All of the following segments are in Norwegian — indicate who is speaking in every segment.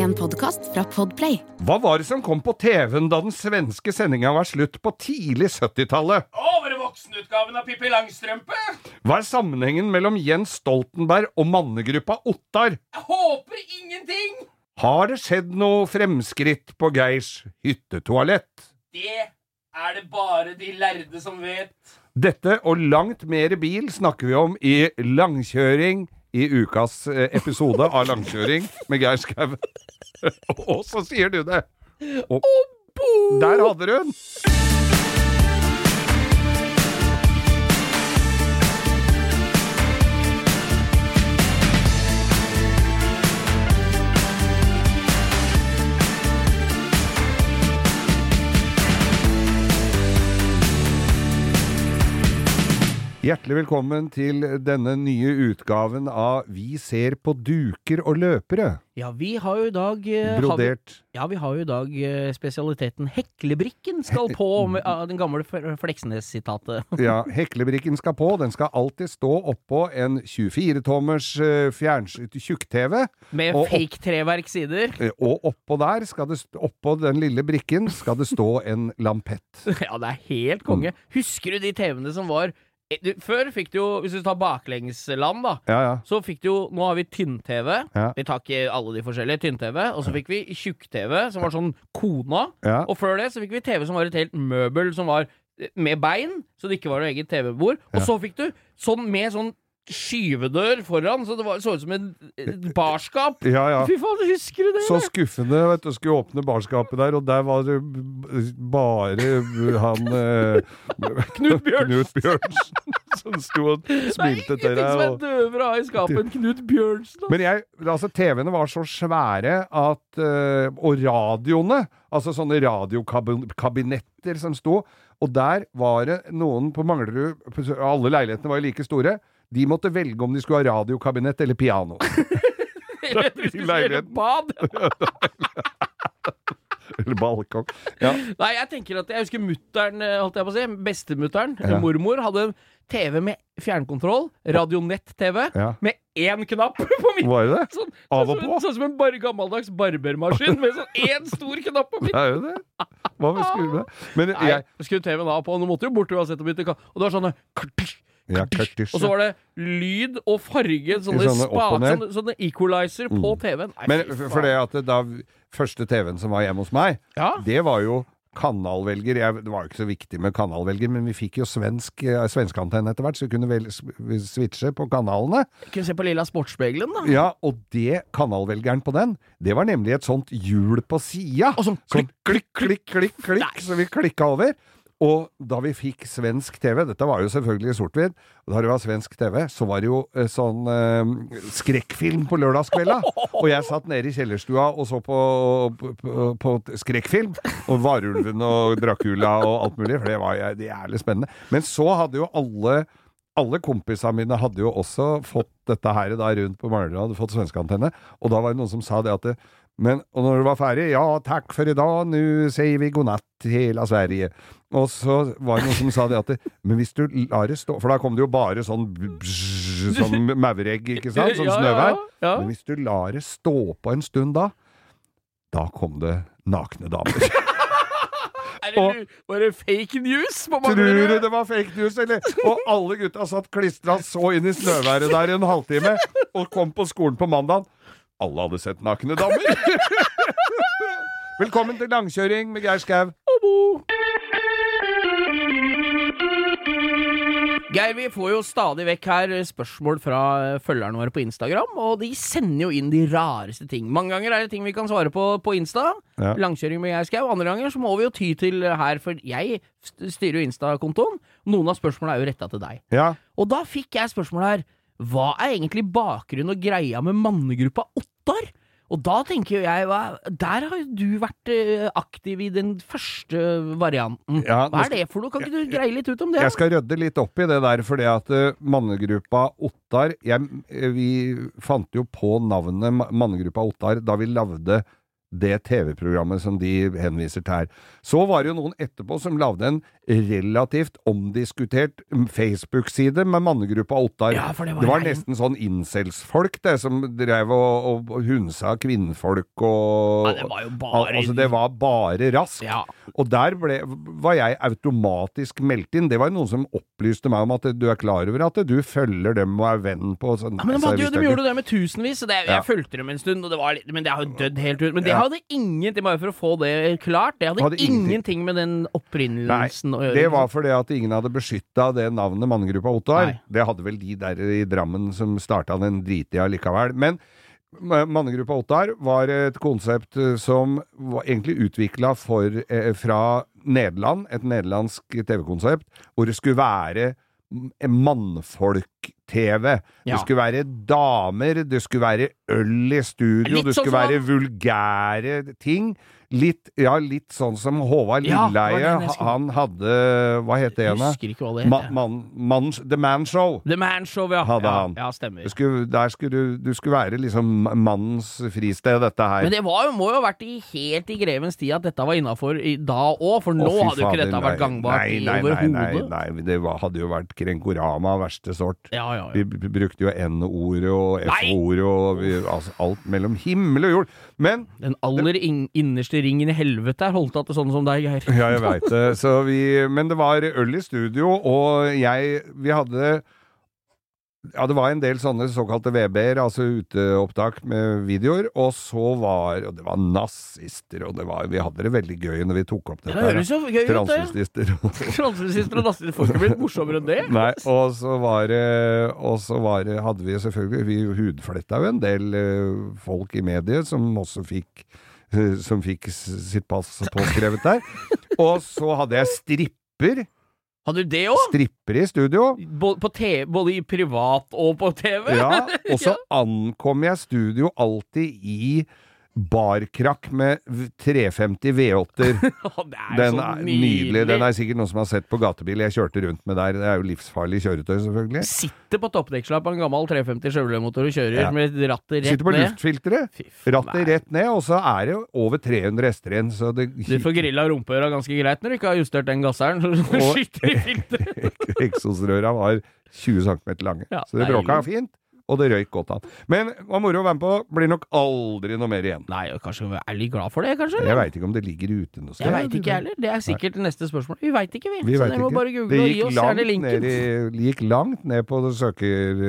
Speaker 1: En podkast fra Podplay.
Speaker 2: Hva var det som kom på TV-en da den svenske sendinga var slutt på tidlig 70-tallet?
Speaker 3: Å, var det voksenutgaven av Pippi Langstrømpe?
Speaker 2: Hva er sammenhengen mellom Jens Stoltenberg og mannegruppa Ottar?
Speaker 3: Jeg håper ingenting!
Speaker 2: Har det skjedd noe fremskritt på Geirs hyttetoalett?
Speaker 3: Det er det bare de lærde som vet.
Speaker 2: Dette og langt mer bil snakker vi om i Langkjøring i ukas eh, episode av Langkjøring med Geir Skau. Og så sier du det! Og der hadde du den! Hjertelig velkommen til denne nye utgaven av Vi ser på duker og løpere.
Speaker 4: Ja, vi har jo i dag Brodert. har vi, Ja, vi har jo i dag eh, spesialiteten Heklebrikken skal på, med, av den gamle Fleksnes-sitatet.
Speaker 2: Ja, heklebrikken skal på. Den skal alltid stå oppå en 24-tommers fjernsyn tjukk-TV.
Speaker 4: Med fake treverksider.
Speaker 2: Eh, Og oppå der, skal det, oppå den lille brikken, skal det stå en lampett.
Speaker 4: Ja, det er helt konge. Husker du de TV-ene som var eh, du, Før fikk du jo, hvis du tar baklengsland, da.
Speaker 2: Ja, ja.
Speaker 4: Så fikk du jo Nå har vi tynn-TV.
Speaker 2: Ja.
Speaker 4: Vi tar ikke alle de forskjellige. Tynn-TV. Og så fikk vi tjukk-TV, som var sånn kona.
Speaker 2: Ja.
Speaker 4: Og før det så fikk vi TV som var et helt møbel som var eh, med bein, så det ikke var noe eget TV-bord. Og så fikk du sånn med sånn skyvedør foran, så det var, så ut som et barskap.
Speaker 2: Ja, ja.
Speaker 4: Fy faen, husker du det?
Speaker 2: Så skuffende, vet du. Skulle åpne barskapet der, og der var det bare han eh,
Speaker 4: Knut Bjørnsen.
Speaker 2: Som sto og
Speaker 4: Det er
Speaker 2: smilte til
Speaker 4: ingenting
Speaker 2: deg.
Speaker 4: som er
Speaker 2: Og...
Speaker 4: døvere av i skapet enn Knut Bjørnsen. da.
Speaker 2: Men jeg, altså TV-ene var så svære at eh, Og radioene, altså sånne radiokabinetter som sto, og der var det noen på Manglerud Alle leilighetene var jo like store. De måtte velge om de skulle ha radiokabinett eller piano.
Speaker 4: Eller du skulle
Speaker 2: spille
Speaker 4: bad.
Speaker 2: eller balkong. Ja.
Speaker 4: Nei, jeg tenker at jeg husker mutter'n, eh, holdt jeg på å si, bestemutter'n,
Speaker 2: Ja.
Speaker 4: mormor, hadde en TV med fjernkontroll, Radionett-TV,
Speaker 2: Ja.
Speaker 4: med én knapp på midten.
Speaker 2: Var det det?
Speaker 4: Sånn,
Speaker 2: Av
Speaker 4: sånn,
Speaker 2: og på?
Speaker 4: sånn som en bar gammeldags barbermaskin med sånn én stor knapp på midten!
Speaker 2: Det er jo det. Hva vi skulle med det? Men
Speaker 4: Nei,
Speaker 2: jeg
Speaker 4: skru TV-en av på, og du måtte jo bort uansett og bytte Og det var sånne
Speaker 2: Ja.
Speaker 4: Og så var det lyd og farge, sånne,
Speaker 2: Sånne
Speaker 4: sånne, sånne equalizer på TV-en.
Speaker 2: Men for det at da første TV-en som var hjemme hos meg,
Speaker 4: Ja.
Speaker 2: det var jo kanalvelger. Jeg, det var jo ikke så viktig med kanalvelger, men vi fikk jo svensk, eh, svenskeantenne etter hvert, så vi kunne vel, switche på kanalene.
Speaker 4: Kunne se på Lilla Sportsspegelen, da.
Speaker 2: Ja, og det kanalvelgeren på den, det var nemlig et sånt hjul på sida.
Speaker 4: Sånn
Speaker 2: sånn klikk, klikk, klikk, klikk, klikk, så vi klikka over. Og da vi fikk svensk TV, dette var jo selvfølgelig sort-hvitt, da det var svensk TV, så var det jo eh, sånn eh, skrekkfilm på lørdagskvelda. Og jeg satt nede i kjellerstua og så på, på, på skrekkfilm. Og Varulven og Dracula og alt mulig, for det var jævlig spennende. Men så hadde jo alle alle kompisene mine hadde jo også fått dette her da rundt på Manglerud, hadde fått svenskeantenne, og da var det noen som sa det at det, men, og når du var ferdig, ja, takk for i dag, nå sier vi god natt til hele Sverige. Og så var det noen som sa det at det, men hvis du lar det stå, for da kom det jo bare sånn bzz, sånn mauregg, ikke sant, sånn snøvær. Men hvis du lar det stå på en stund da, da kom det nakne damer.
Speaker 4: Er det, var det fake news
Speaker 2: Tror du det var fake news, eller? Og alle gutta satt klistra så inn i snøværet der i en halvtime, og kom på skolen på mandag. Alle hadde sett nakne damer. Velkommen til langkjøring med Geir Skau.
Speaker 4: Geir, vi får jo stadig vekk her spørsmål fra følgerne våre på Instagram, og de sender jo inn de rareste ting. Mange ganger er det ting vi kan svare på på Insta.
Speaker 2: Ja.
Speaker 4: Langkjøring med Geir Skau. Andre ganger så må vi jo ty til her, for jeg styrer jo Insta-kontoen. Noen av spørsmålene er jo retta til deg.
Speaker 2: Ja.
Speaker 4: Og da fikk jeg spørsmål her. Hva er egentlig bakgrunnen og greia med mannegruppa Ottar? Og da tenker jo jeg, der har jo du vært eh, aktiv i den første varianten.
Speaker 2: Ja,
Speaker 4: hva er det for noe? Kan ikke du greie litt ut om det?
Speaker 2: Jeg skal rydde litt opp i det der, fordi at uh, mannegruppa Ottar jeg, eh, Vi fant jo på navnet mannegruppa Ottar da vi lagde det TV-programmet som de henviser til her. Så var det jo noen etterpå som lagde en relativt omdiskutert Facebook-side med mannegruppa Ottar.
Speaker 4: Ja, det var
Speaker 2: det var nesten sånn incels-folk, det, som drev og, og hunsa kvinnfolk og
Speaker 4: Ja, det var jo bare-
Speaker 2: Altså, det var bare rask.
Speaker 4: Ja.
Speaker 2: Og der ble, var jeg automatisk meldt inn. Det var noen som opplyste meg om at du er klar over at du følger dem og er venn på sånn
Speaker 4: Ja, men de, de gjorde det med tusenvis, så det, jeg fulgte dem en stund, og det var litt, men det har jo dødd helt ut. Men det hadde ingenting, bare for å få det klart, det hadde,
Speaker 2: Hadde ingenting.
Speaker 4: ingenting med den opprinnelsen å gjøre.
Speaker 2: Det var fordi at ingen hadde beskytta det navnet mannegruppa Ottar. Det hadde vel de der i Drammen som starta den dritida likevel. Men ma- mannegruppa Ottar var et konsept eh, som var egentlig utvikla fra Nederland, et nederlandsk TV-konsept, hvor det skulle være mannfolk-TV.
Speaker 4: Ja.
Speaker 2: Det skulle være damer, det skulle være øl i studio,
Speaker 4: Litt
Speaker 2: det
Speaker 4: sånn
Speaker 2: skulle
Speaker 4: som-
Speaker 2: være vulgære ting. Litt, ja, litt sånn som Håvard Lilleheie.
Speaker 4: Ja, skulle-
Speaker 2: han hadde Hva het det igjen?
Speaker 4: husker ikke hva det
Speaker 2: Ma,
Speaker 4: het.
Speaker 2: man, man, The Man Show.
Speaker 4: The Man Show, ja.
Speaker 2: Hadde
Speaker 4: ja,
Speaker 2: han.
Speaker 4: ja, stemmer.
Speaker 2: Du skulle, der skulle du, du skulle være liksom mannens fristed, dette her.
Speaker 4: Men det var, må jo ha vært i, helt i grevens tid at dette var innafor da òg, for nå
Speaker 2: Å,
Speaker 4: hadde jo ikke
Speaker 2: dette
Speaker 4: dette vært gangbart
Speaker 2: nei,
Speaker 4: i
Speaker 2: overhodet. nei, nei, nei, det var, hadde jo vært krenkorama av verste sort.
Speaker 4: Ja, ja,
Speaker 2: Vi
Speaker 4: ja.
Speaker 2: Vi brukte jo N-ordet og F-ordet og vi, altså, alt mellom himmel og jord. Men
Speaker 4: Den aller in innerste ringen i helvete er holdt av til sånne som deg, Geir.
Speaker 2: Ja, jeg veit det. Så vi, men det var øl i studio, og jeg Vi hadde Ja, det var en del sånne såkalte VB-er, altså uteopptak med videoer, og så var Og det var nazister, og det var Vi hadde det veldig gøy når vi tok opp
Speaker 4: Det
Speaker 2: dette.
Speaker 4: høres jo gøy ut, det.
Speaker 2: Transvestister.
Speaker 4: Transvestister og nazister får ikke blitt morsommere enn det.
Speaker 2: Nei, og så var det Og så var det, hadde vi selvfølgelig Vi hudfletta jo en del eh, folk i mediet som også fikk eh, Som fikk sitt pass påskrevet der. Og så hadde jeg stripper.
Speaker 4: Hadde du det òg?
Speaker 2: Stripper i studio.
Speaker 4: På TV, både i privat og på TV?
Speaker 2: Ja, og så ankom jeg studio alltid i barkrakk med 350 V8-er.
Speaker 4: er
Speaker 2: Den er nydelig. Den er sikkert noen som har sett på gatebil. Jeg kjørte rundt med der. Det er jo livsfarlig kjøretøy, selvfølgelig.
Speaker 4: Sitter på toppdekkslapp på en gammel 350 Chevrolet-motor og kjører
Speaker 2: Ja.
Speaker 4: med rattet rett
Speaker 2: Sitter på
Speaker 4: ned.
Speaker 2: luftfilteret. Rattet rett ned, og så er det jo over 300 hester igjen, så det
Speaker 4: Du får grilla rumpeøra ganske greit når du ikke har justert den gasseren. Så du skyter i filteret.
Speaker 2: Eksosrøra var 20 cm lange.
Speaker 4: Ja,
Speaker 2: så det bråka fint, og det røyk godt an. Men det var moro å være med på. Blir nok aldri noe mer igjen.
Speaker 4: Nei, og kanskje vi er litt glad for det, kanskje?
Speaker 2: Jeg veit ikke om det ligger ute noe sted.
Speaker 4: Jeg veit ikke heller. Det er sikkert det neste spørsmål. Vi veit ikke, vi.
Speaker 2: Vi
Speaker 4: så dere må bare google
Speaker 2: det
Speaker 4: og gi oss gjerne linken.
Speaker 2: det gikk langt ned på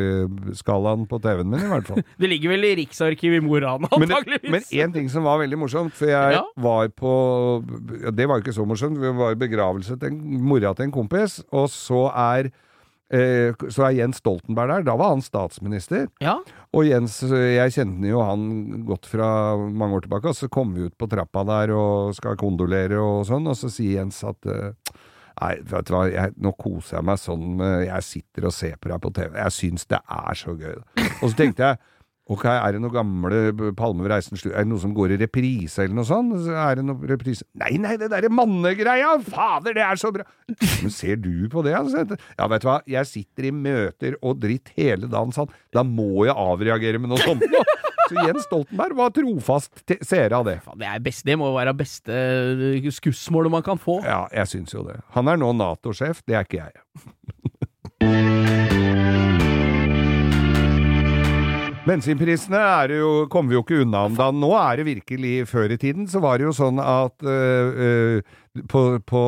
Speaker 2: søkerskalaen på TV-en min, i hvert fall.
Speaker 4: Det ligger vel i Riksarkivet i Mo i Rana,
Speaker 2: Men,
Speaker 4: antakeligvis.
Speaker 2: men en ting som var veldig morsomt, for jeg
Speaker 4: Ja.
Speaker 2: var på Det var jo ikke så morsomt. Vi var i begravelse til mora til en kompis, og så er så er Jens Stoltenberg der. Da var han statsminister.
Speaker 4: Ja.
Speaker 2: Og Jens, jeg kjente jo han godt fra mange år tilbake, og så kom vi ut på trappa der og skal kondolere og sånn, og så sier Jens at eh, Nei, vet du hva, jeg, nå koser jeg meg sånn med Jeg sitter og ser på deg på TV. Jeg syns det er så gøy. Og så tenkte jeg Ok, er det noe gamle Palme reisen Er det noe som går i reprise eller noe sånt? Er det noe reprise Nei, nei, det derre mannegreia! Fader, det er så bra! Men ser du på det? Altså? Ja, vet du hva, jeg sitter i møter og dritt hele dagen sånn. Da må jeg avreagere med noe sånt! Så Jens Stoltenberg var trofast seer av det.
Speaker 4: Det, er best, det må jo være beste eh, skussmålet man kan få.
Speaker 2: Ja, jeg syns jo det. Han er nå Nato-sjef, det er ikke jeg. Bensinprisene er jo, kommer vi jo ikke unna om da. Nå er det virkelig Før i tiden så var det jo sånn at øh, øh, på, på,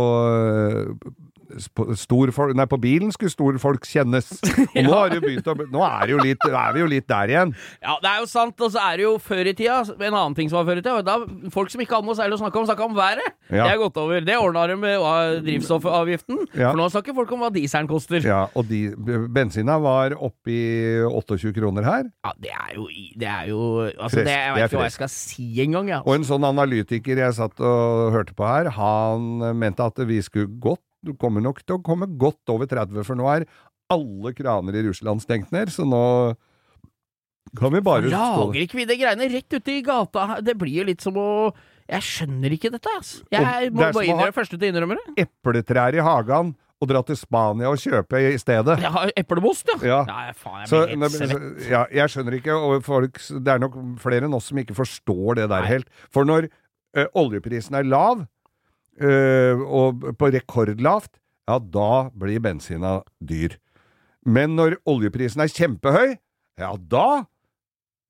Speaker 2: nei, på bilen skulle storfolk kjennes. Og nå, har begynt å, nå er, jo litt, er vi jo litt der igjen.
Speaker 4: Ja, det er jo sant. Og så er det jo før i tida En annen ting som var før i tida, da folk som ikke hadde noe særlig å snakke om, snakka om været.
Speaker 2: Ja.
Speaker 4: Det er gått over. Det ordna de med drivstoffavgiften.
Speaker 2: Ja.
Speaker 4: For nå snakker folk om hva dieselen koster.
Speaker 2: Ja, og de, bensina var oppi 28 kroner her.
Speaker 4: Ja, det er jo Det er jo Altså, det, jeg vet ikke hva jeg skal si engang, Ja.
Speaker 2: Og en sånn analytiker jeg satt og hørte på her, han mente at vi skulle godt, du kommer nok til å komme godt over 30, for nå er alle kraner i Russland stengt ned, så nå kan vi bare
Speaker 4: Lager ikke vi de greiene rett ute i gata? Det blir jo litt som å Jeg skjønner ikke dette, ass. Jeg må bare innrømme første til å innrømme det.
Speaker 2: epletrær i hagen og dra til Spania og kjøpe i stedet.
Speaker 4: Jeg har eplemost, ja.
Speaker 2: Ja.
Speaker 4: ja faen, jeg
Speaker 2: Så,
Speaker 4: blir
Speaker 2: nei,
Speaker 4: helt svett.
Speaker 2: ja, jeg skjønner ikke, og folk, det er nok flere enn oss som ikke forstår det der
Speaker 4: Nei.
Speaker 2: helt. For når ø, oljeprisen er lav, ø, og på rekordlavt, ja, da blir bensina dyr. Men når oljeprisen er kjempehøy, ja, da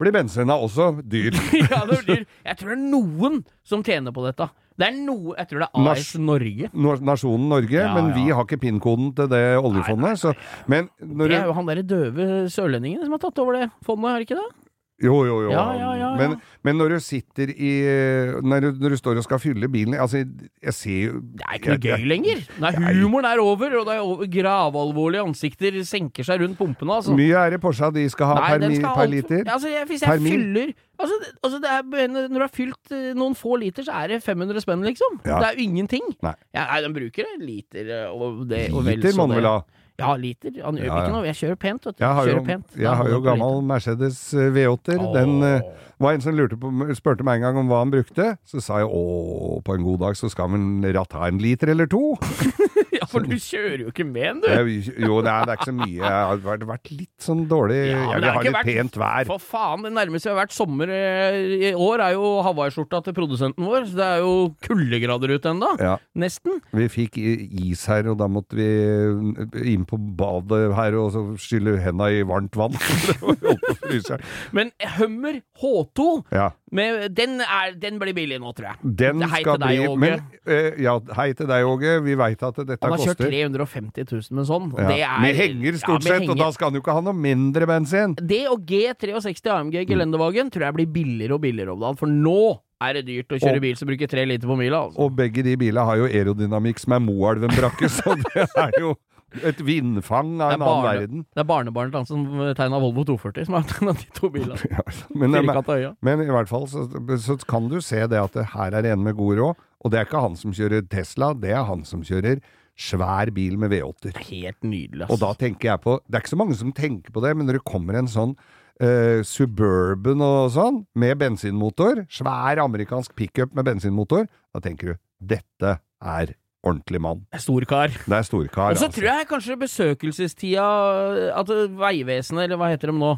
Speaker 2: blir bensina også dyr.
Speaker 4: ja, det blir, jeg tror det er noen som tjener på dette. Det er noe Jeg tror det er AS Norge.
Speaker 2: Nor- Nasjonen Norge,
Speaker 4: Ja,
Speaker 2: men
Speaker 4: ja.
Speaker 2: vi har ikke PIN-koden til det oljefondet. Så, men når
Speaker 4: Det er jo han derre døve sørlendingen som har tatt over det fondet, er det ikke det?
Speaker 2: Jo, jo, jo.
Speaker 4: Ja, ja, ja.
Speaker 2: Men, men når du sitter i når du, når du står og skal fylle bilen Altså, jeg ser jo
Speaker 4: Det er ikke noe gøy lenger. Nei, humoren er over, og det er over, gravalvorlige ansikter senker seg rundt pumpene. Altså.
Speaker 2: mye er det Porscha de skal ha
Speaker 4: Nei,
Speaker 2: per,
Speaker 4: skal
Speaker 2: per liter?
Speaker 4: Altså, jeg, hvis jeg fyller altså, det- altså det er, Når du har fylt eh, noen få liter, så er det 500 spenn, liksom. Det er jo ingenting.
Speaker 2: Nei.
Speaker 4: Ja, nei, den bruker en liter eh, og det og vel
Speaker 2: Liter
Speaker 4: så
Speaker 2: må den vel ha?
Speaker 4: Ja, liter. Han gjør
Speaker 2: Ja, ja.
Speaker 4: ikke noe. Jeg kjører pent, du.
Speaker 2: Jeg har jo,
Speaker 4: pent.
Speaker 2: jeg har jo gammel Mercedes eh, V8-er.
Speaker 4: liter.
Speaker 2: Den eh. Var en som på, spurte meg en gang om hva han brukte. Så sa jeg å, på en god dag så skal man ratt ha en liter eller to.
Speaker 4: Ja, for du kjører jo ikke med den, du.
Speaker 2: Jeg, jo, nei, det er ikke så mye. Jeg har vært, vært litt sånn dårlig.
Speaker 4: Ja,
Speaker 2: jeg vil
Speaker 4: har
Speaker 2: ha litt
Speaker 4: vært-
Speaker 2: pent vær.
Speaker 4: For faen, det nærmeste vi har vært sommer eh, i år, er jo hawaiiskjorta til produsenten vår. Så det er jo kuldegrader ute ennå.
Speaker 2: Ja,
Speaker 4: Nesten.
Speaker 2: vi fikk is her, og da måtte vi inn på badet her og så skylle henda i varmt vann. Fryseren.
Speaker 4: Men Hummer H2,
Speaker 2: ja,
Speaker 4: med, den, er, den blir billig nå, tror jeg.
Speaker 2: den
Speaker 4: Hei
Speaker 2: skal
Speaker 4: til deg,
Speaker 2: bli men, eh, Ja, hei til deg, Åge. Vi veit at dette koster
Speaker 4: Han har kjørt 350 000 med sånn.
Speaker 2: ja.
Speaker 4: Det er,
Speaker 2: Med henger, stort sett, og da skal han jo ikke ha noe mindre bensin.
Speaker 4: Det og G63 AMG Gelendewagen tror jeg blir billigere og billigere om dagen, for nå er det dyrt å kjøre
Speaker 2: Og-
Speaker 4: bil som bruker tre liter på mila. Altså.
Speaker 2: Og begge de bilene har jo aerodynamikk som er Moelven-brakke, så det er jo et vindfang av
Speaker 4: er
Speaker 2: en annen verden.
Speaker 4: Det er barnebarnet han som tegna Volvo 240, som har tegna de to bilene.
Speaker 2: Ja, men, men, men i hvert fall så, så kan du se det at det her er en med god råd, og det er ikke han som kjører Tesla, det er han som kjører svær bil med V8-er.
Speaker 4: Helt nydelig, ass.
Speaker 2: Og da tenker jeg på Det er ikke så mange som tenker på det, men når det kommer en sånn eh, Suburban og sånn, med bensinmotor, svær amerikansk pickup med bensinmotor, da tenker du dette er ordentlig mann.
Speaker 4: Stor kar.
Speaker 2: Det er storkar.
Speaker 4: Og så
Speaker 2: altså.
Speaker 4: tror jeg kanskje besøkelsestida At Vegvesenet, eller hva heter de nå?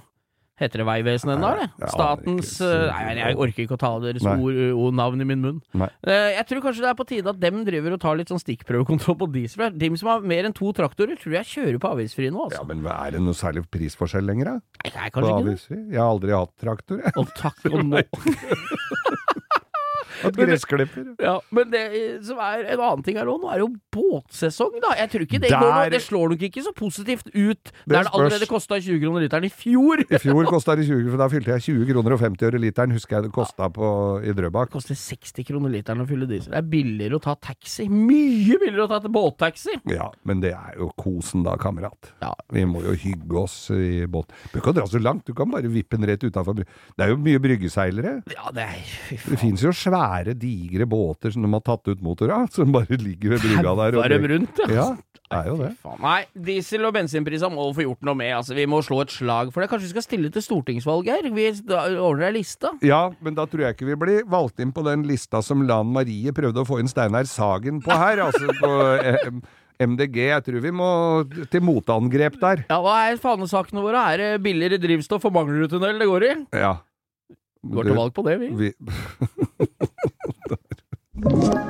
Speaker 4: Heter det Vegvesenet ennå, eller? Statens
Speaker 2: ikke.
Speaker 4: eh, Nei, jeg orker ikke å ta deres ord, ord, navn i min munn.
Speaker 2: Nei.
Speaker 4: Eh, Jeg tror kanskje det er på tide at dem driver og tar litt sånn stikkprøvekontroll på diesel. De som har mer enn to traktorer, tror jeg kjører på avgiftsfri nå, altså.
Speaker 2: Ja, men er det noe særlig prisforskjell lenger, da?
Speaker 4: Nei, er
Speaker 2: På
Speaker 4: kanskje ikke det.
Speaker 2: Jeg har aldri hatt traktor, jeg.
Speaker 4: Og takk og nå.
Speaker 2: Hatt gressklipper.
Speaker 4: Ja, men det som er en annen ting her òg, nå er det jo båtsesong, da. Jeg tror ikke det
Speaker 2: Der-
Speaker 4: går noe Det slår nok ikke så positivt ut det der det allerede kosta 20 kroner literen i fjor.
Speaker 2: I fjor kosta det 20, for da fylte jeg 20 kroner og 50 øre literen, husker jeg det kosta på i Drøbak.
Speaker 4: Det koster 60 kroner literen å fylle diesel. Det er billigere å ta taxi. Mye billigere å ta båttaxi!
Speaker 2: Ja, men det er jo kosen da, kamerat.
Speaker 4: Ja.
Speaker 2: Vi må jo hygge oss i båt. Du kan dra så langt, du kan bare vippe den rett utafor. Det er jo mye bryggeseilere.
Speaker 4: Ja, det er fy
Speaker 2: Det
Speaker 4: faen.
Speaker 2: fins jo svære, digre båter som de har tatt ut motor som bare ligger ved brygga der.
Speaker 4: Og dem rundt, ja.
Speaker 2: Ja, det er jo det.
Speaker 4: Nei, diesel- og bensinpriser må få gjort noe med. Altså, vi må slå et slag for det. Kanskje vi skal stille til stortingsvalg her? Vi ordner ei liste.
Speaker 2: Ja, men da tror jeg ikke vi blir valgt inn på den lista som Lan Marie prøvde å få inn Steinar Sagen på her, altså på eh, MDG. Jeg tror vi må til motangrep der.
Speaker 4: Ja, Hva er fanesakene våre? Er det billigere drivstoff og Manglerudtunnel det går i?
Speaker 2: Ja.
Speaker 4: Går til valg på det, vi.
Speaker 2: Vi,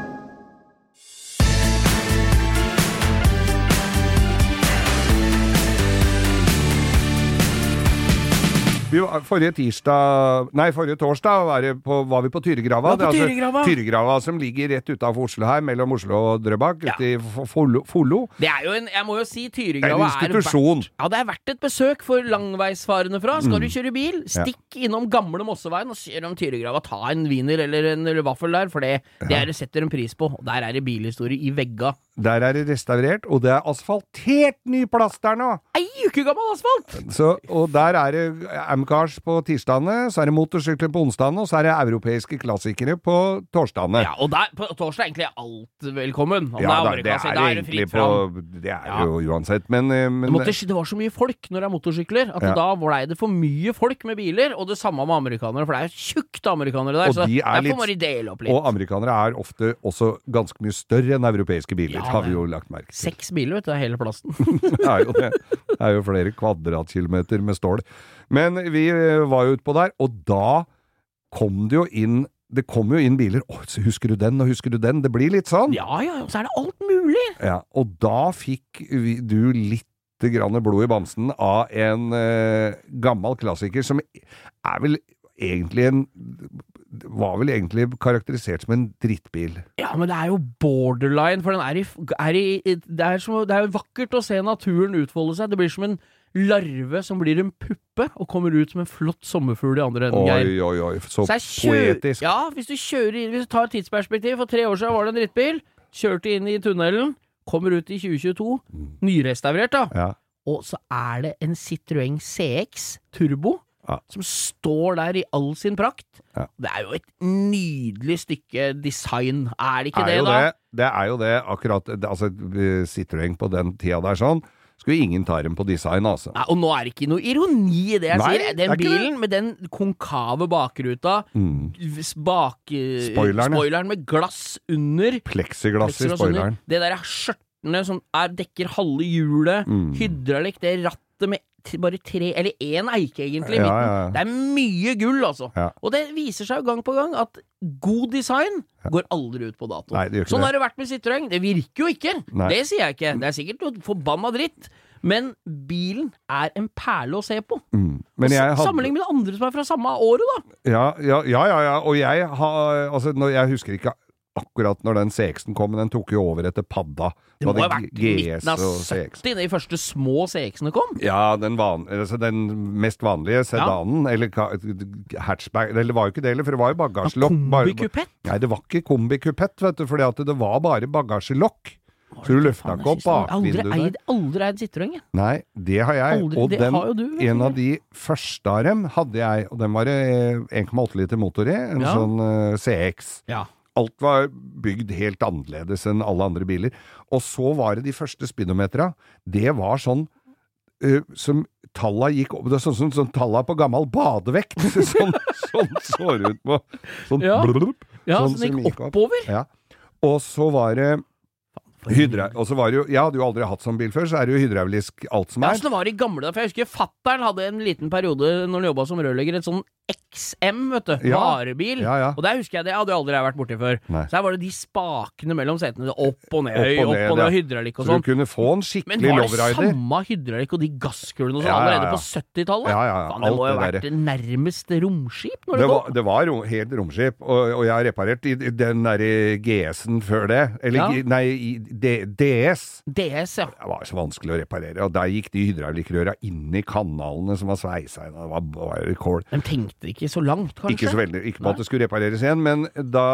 Speaker 2: vi var, forrige tirsdag Nei, forrige torsdag var, på, var vi på Tyregrava.
Speaker 4: Var på
Speaker 2: Det er
Speaker 4: Tyregrava.
Speaker 2: Tyregrava som ligger rett utafor Oslo her, mellom Oslo og Drøbak,
Speaker 4: Ja.
Speaker 2: ute i Follo.
Speaker 4: Det er jo en Jeg må jo si
Speaker 2: er
Speaker 4: Tyregrava er
Speaker 2: institusjon.
Speaker 4: verdt Ja, det er verdt et besøk for langveisfarende fra. Skal
Speaker 2: Mm.
Speaker 4: du kjøre bil, stikk innom gamle Mosseveien og kjør om Tyregrava. Ta en wiener eller en vaffel der, for det, det er setter en pris på. Der er det bilhistorie i vegga.
Speaker 2: Der er det restaurert, og det er asfaltert ny plass der nå!
Speaker 4: Ei uke gammel asfalt!
Speaker 2: Så, og der er det Amcars på tirsdagene, så er det motorsykler på onsdagene, og så er det europeiske klassikere på torsdagene.
Speaker 4: Ja, og der, på torsdag er egentlig alt velkommen. Om
Speaker 2: Ja,
Speaker 4: det er
Speaker 2: da, det er det
Speaker 4: det
Speaker 2: egentlig på. Det er
Speaker 4: Ja.
Speaker 2: jo uansett, men, eh, men
Speaker 4: Det, måtte, det var så mye folk når det er motorsykler, at
Speaker 2: Ja.
Speaker 4: da blei det for mye folk med biler. Og det samme med amerikanere, for det er jo tjukt amerikanere der.
Speaker 2: Og
Speaker 4: så
Speaker 2: de er
Speaker 4: derfor
Speaker 2: litt-
Speaker 4: må de dele opp litt.
Speaker 2: Og amerikanere er ofte også ganske mye større enn europeiske biler,
Speaker 4: Ja,
Speaker 2: har vi jo lagt merke til.
Speaker 4: Seks biler, vet du, er hele plassen.
Speaker 2: Det er jo det. Det er jo flere kvadratkilometer med stål. Men vi eh, var jo utpå der, og da kom det jo inn det kommer jo inn biler Å, husker du den, og husker du den? Det blir litt sånn.
Speaker 4: Ja ja, og så er det alt mulig!
Speaker 2: Ja, og da fikk vi, du litt grann blod i bamsen av en eh, gammel klassiker som er vel egentlig en var vel egentlig karakterisert som en drittbil.
Speaker 4: Ja, men det er jo borderline, for den er i, er i det, er som, det er jo vakkert å se naturen utfolde seg. Det blir som en larve som blir en puppe og kommer ut som en flott sommerfugl i andre enden. Geir.
Speaker 2: Oi, oi, oi, så,
Speaker 4: Så
Speaker 2: poetisk.
Speaker 4: Ja, hvis du kjører inn Hvis du tar et tidsperspektiv For tre år siden var det en drittbil Kjørte inn i tunnelen Kommer ut i 2022 Nyrestaurert da
Speaker 2: Ja.
Speaker 4: Og så er det en Citroën CX Turbo
Speaker 2: Ja.
Speaker 4: Som står der i all sin prakt
Speaker 2: Ja.
Speaker 4: Det er jo et nydelig stykke design Er det ikke
Speaker 2: er
Speaker 4: det da?
Speaker 2: det. Det er jo det, akkurat. det- Altså, Citroën på den tida der sånn, skulle ingen ta dem på design, altså.
Speaker 4: Nei, og nå er det ikke noe ironi i det jeg
Speaker 2: Nei,
Speaker 4: sier Den bilen med den konkave bakruta
Speaker 2: Mm.
Speaker 4: Bak
Speaker 2: Spoileren.
Speaker 4: Spoileren med glass under
Speaker 2: Pleksiglass i spoileren.
Speaker 4: under. Det der skjørtene som er, dekker halve hjulet,
Speaker 2: Mm.
Speaker 4: hydraulikk, det rattet med bare tre, eller én eike egentlig, i midten.
Speaker 2: ja, ja.
Speaker 4: Det er mye gull, altså. Og det viser seg jo gang på gang at god design går aldri ut på dato.
Speaker 2: Nei,
Speaker 4: sånn
Speaker 2: det.
Speaker 4: har det vært med Citroën. Det virker jo ikke.
Speaker 2: Nei.
Speaker 4: Det sier jeg ikke. Det er sikkert noe forbanna dritt. Men bilen er en perle å se på.
Speaker 2: Mm. Hadde
Speaker 4: Sammenlign med de andre som er fra samme året, da.
Speaker 2: Ja, ja, ja, ja, ja. og jeg har Altså, jeg husker ikke akkurat når den CX-en kom, men den tok jo over etter Padda.
Speaker 4: Det må ha vært midten av
Speaker 2: og
Speaker 4: 70 de første små CX-ene kom.
Speaker 2: Ja, den, van, altså den mest vanlige sedanen, eller hatchback Eller det var jo ikke det heller, for det var jo bagasjelokk.
Speaker 4: Kombikupett.
Speaker 2: Nei, det var ikke kombikupett, vet du, fordi det var bare bagasjelokk. Så du løfta ikke opp bakvinduet der.
Speaker 4: aldri eid Citroën, jeg.
Speaker 2: Nei, det har jeg.
Speaker 4: Aldri-
Speaker 2: og den,
Speaker 4: har du,
Speaker 2: en av de første av dem hadde jeg, og den var det 1,8 liter motor i, en
Speaker 4: Ja.
Speaker 2: sånn uh, CX.
Speaker 4: Ja.
Speaker 2: Alt var bygd helt annerledes enn alle andre biler. Og så var det de første speedometera. Det var sånn uh, som talla gikk opp Det er sånn som sånn, talla på gammel badevekt. sånn, sånn så det ut på. Sånn
Speaker 4: Ja.
Speaker 2: blub,
Speaker 4: Ja,
Speaker 2: Sånn
Speaker 4: så
Speaker 2: som
Speaker 4: gikk
Speaker 2: oppover. opp. Ja. Og så var det Hydra, og så var det jo Jeg hadde jo aldri hatt sånn bil før, så er det jo hydraulisk alt som er.
Speaker 4: Ja,
Speaker 2: sånn
Speaker 4: så det var i gamle For jeg husker fattern hadde en liten periode når han jobba som rørlegger, et sånn XM, vet du.
Speaker 2: Ja.
Speaker 4: Varebil.
Speaker 2: Ja, ja.
Speaker 4: Og der husker jeg det hadde jeg aldri vært borti før.
Speaker 2: Nei.
Speaker 4: Så her var det de spakene mellom setene. Opp og ned,
Speaker 2: Opp og
Speaker 4: opp
Speaker 2: ned,
Speaker 4: og ned, hydraulikk og
Speaker 2: Så
Speaker 4: sånn.
Speaker 2: du kunne få en
Speaker 4: Men
Speaker 2: skikkelig
Speaker 4: var det
Speaker 2: lowrider.
Speaker 4: samme hydraulikk og de gasskulene og sånn allerede på 70-tallet?
Speaker 2: Ja, ja, ja.
Speaker 4: Faen, det må jo ha vært nærmest romskip når det,
Speaker 2: Det var, det var helt romskip, og, og jeg har reparert i, den derre GS-en før det. Eller. Nei, i DS.
Speaker 4: DS, ja.
Speaker 2: Det var så vanskelig å reparere, og der gikk de hydraulikkrøra inn i kanalene som var sveisa inn. Det var bare kål.
Speaker 4: De tenkte ikke så langt, kanskje?
Speaker 2: Ikke så veldig, ikke på at det skulle repareres igjen, men da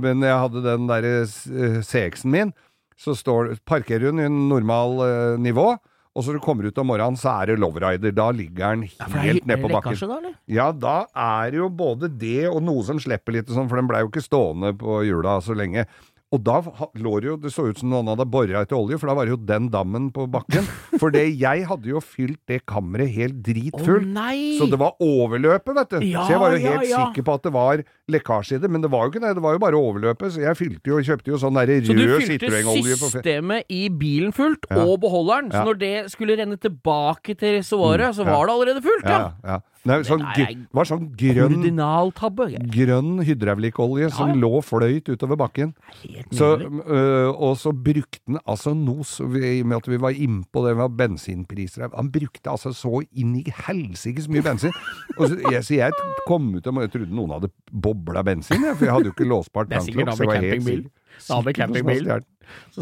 Speaker 2: men jeg hadde den derre eh, CX-en min, så står, parkerer hun i en normal eh, nivå, og så du kommer ut om morgenen, så er det lowrider. Da ligger den helt
Speaker 4: ja,
Speaker 2: ned på bakken.
Speaker 4: da, eller?
Speaker 2: Ja, da er det jo både det og noe som slipper litt sånn, for den blei jo ikke stående på hjula så lenge. Og da lå det jo Det så ut som noen hadde bora etter olje, for da var det jo den dammen på bakken. For det jeg hadde jo fylt det kammeret helt dritfullt.
Speaker 4: Oh,
Speaker 2: Så det var overløpet, vet du.
Speaker 4: Ja,
Speaker 2: så jeg var jo
Speaker 4: ja,
Speaker 2: helt
Speaker 4: ja.
Speaker 2: sikker på at det var lekkasje i det, men det var jo ikke det. Det var jo bare overløpet. Så jeg fylte jo, kjøpte jo sånn derre
Speaker 4: Så du
Speaker 2: rød
Speaker 4: fylte
Speaker 2: Citroën-olje på fe-
Speaker 4: systemet i bilen fullt,
Speaker 2: Ja.
Speaker 4: og beholderen.
Speaker 2: Ja.
Speaker 4: Så når det skulle renne tilbake til reservoaret, så
Speaker 2: ja.
Speaker 4: var det allerede fullt, ja.
Speaker 2: Ja, ja. Nei, sånn,
Speaker 4: er
Speaker 2: var sånn grønn, grønn hydraulikkolje som
Speaker 4: Ja, som
Speaker 2: lå fløyt utover bakken. Så, øh, og så brukte han altså noe I og med at vi var innpå det med bensinpriser Han brukte altså så inn i så mye bensin. Og så, jeg, så jeg kom ut og jeg trodde noen hadde bobla bensin, jeg, for jeg hadde jo ikke låsbart
Speaker 4: Det
Speaker 2: tanklokk. så jeg var helt
Speaker 4: campingbil.
Speaker 2: sikker- som
Speaker 4: campingbil.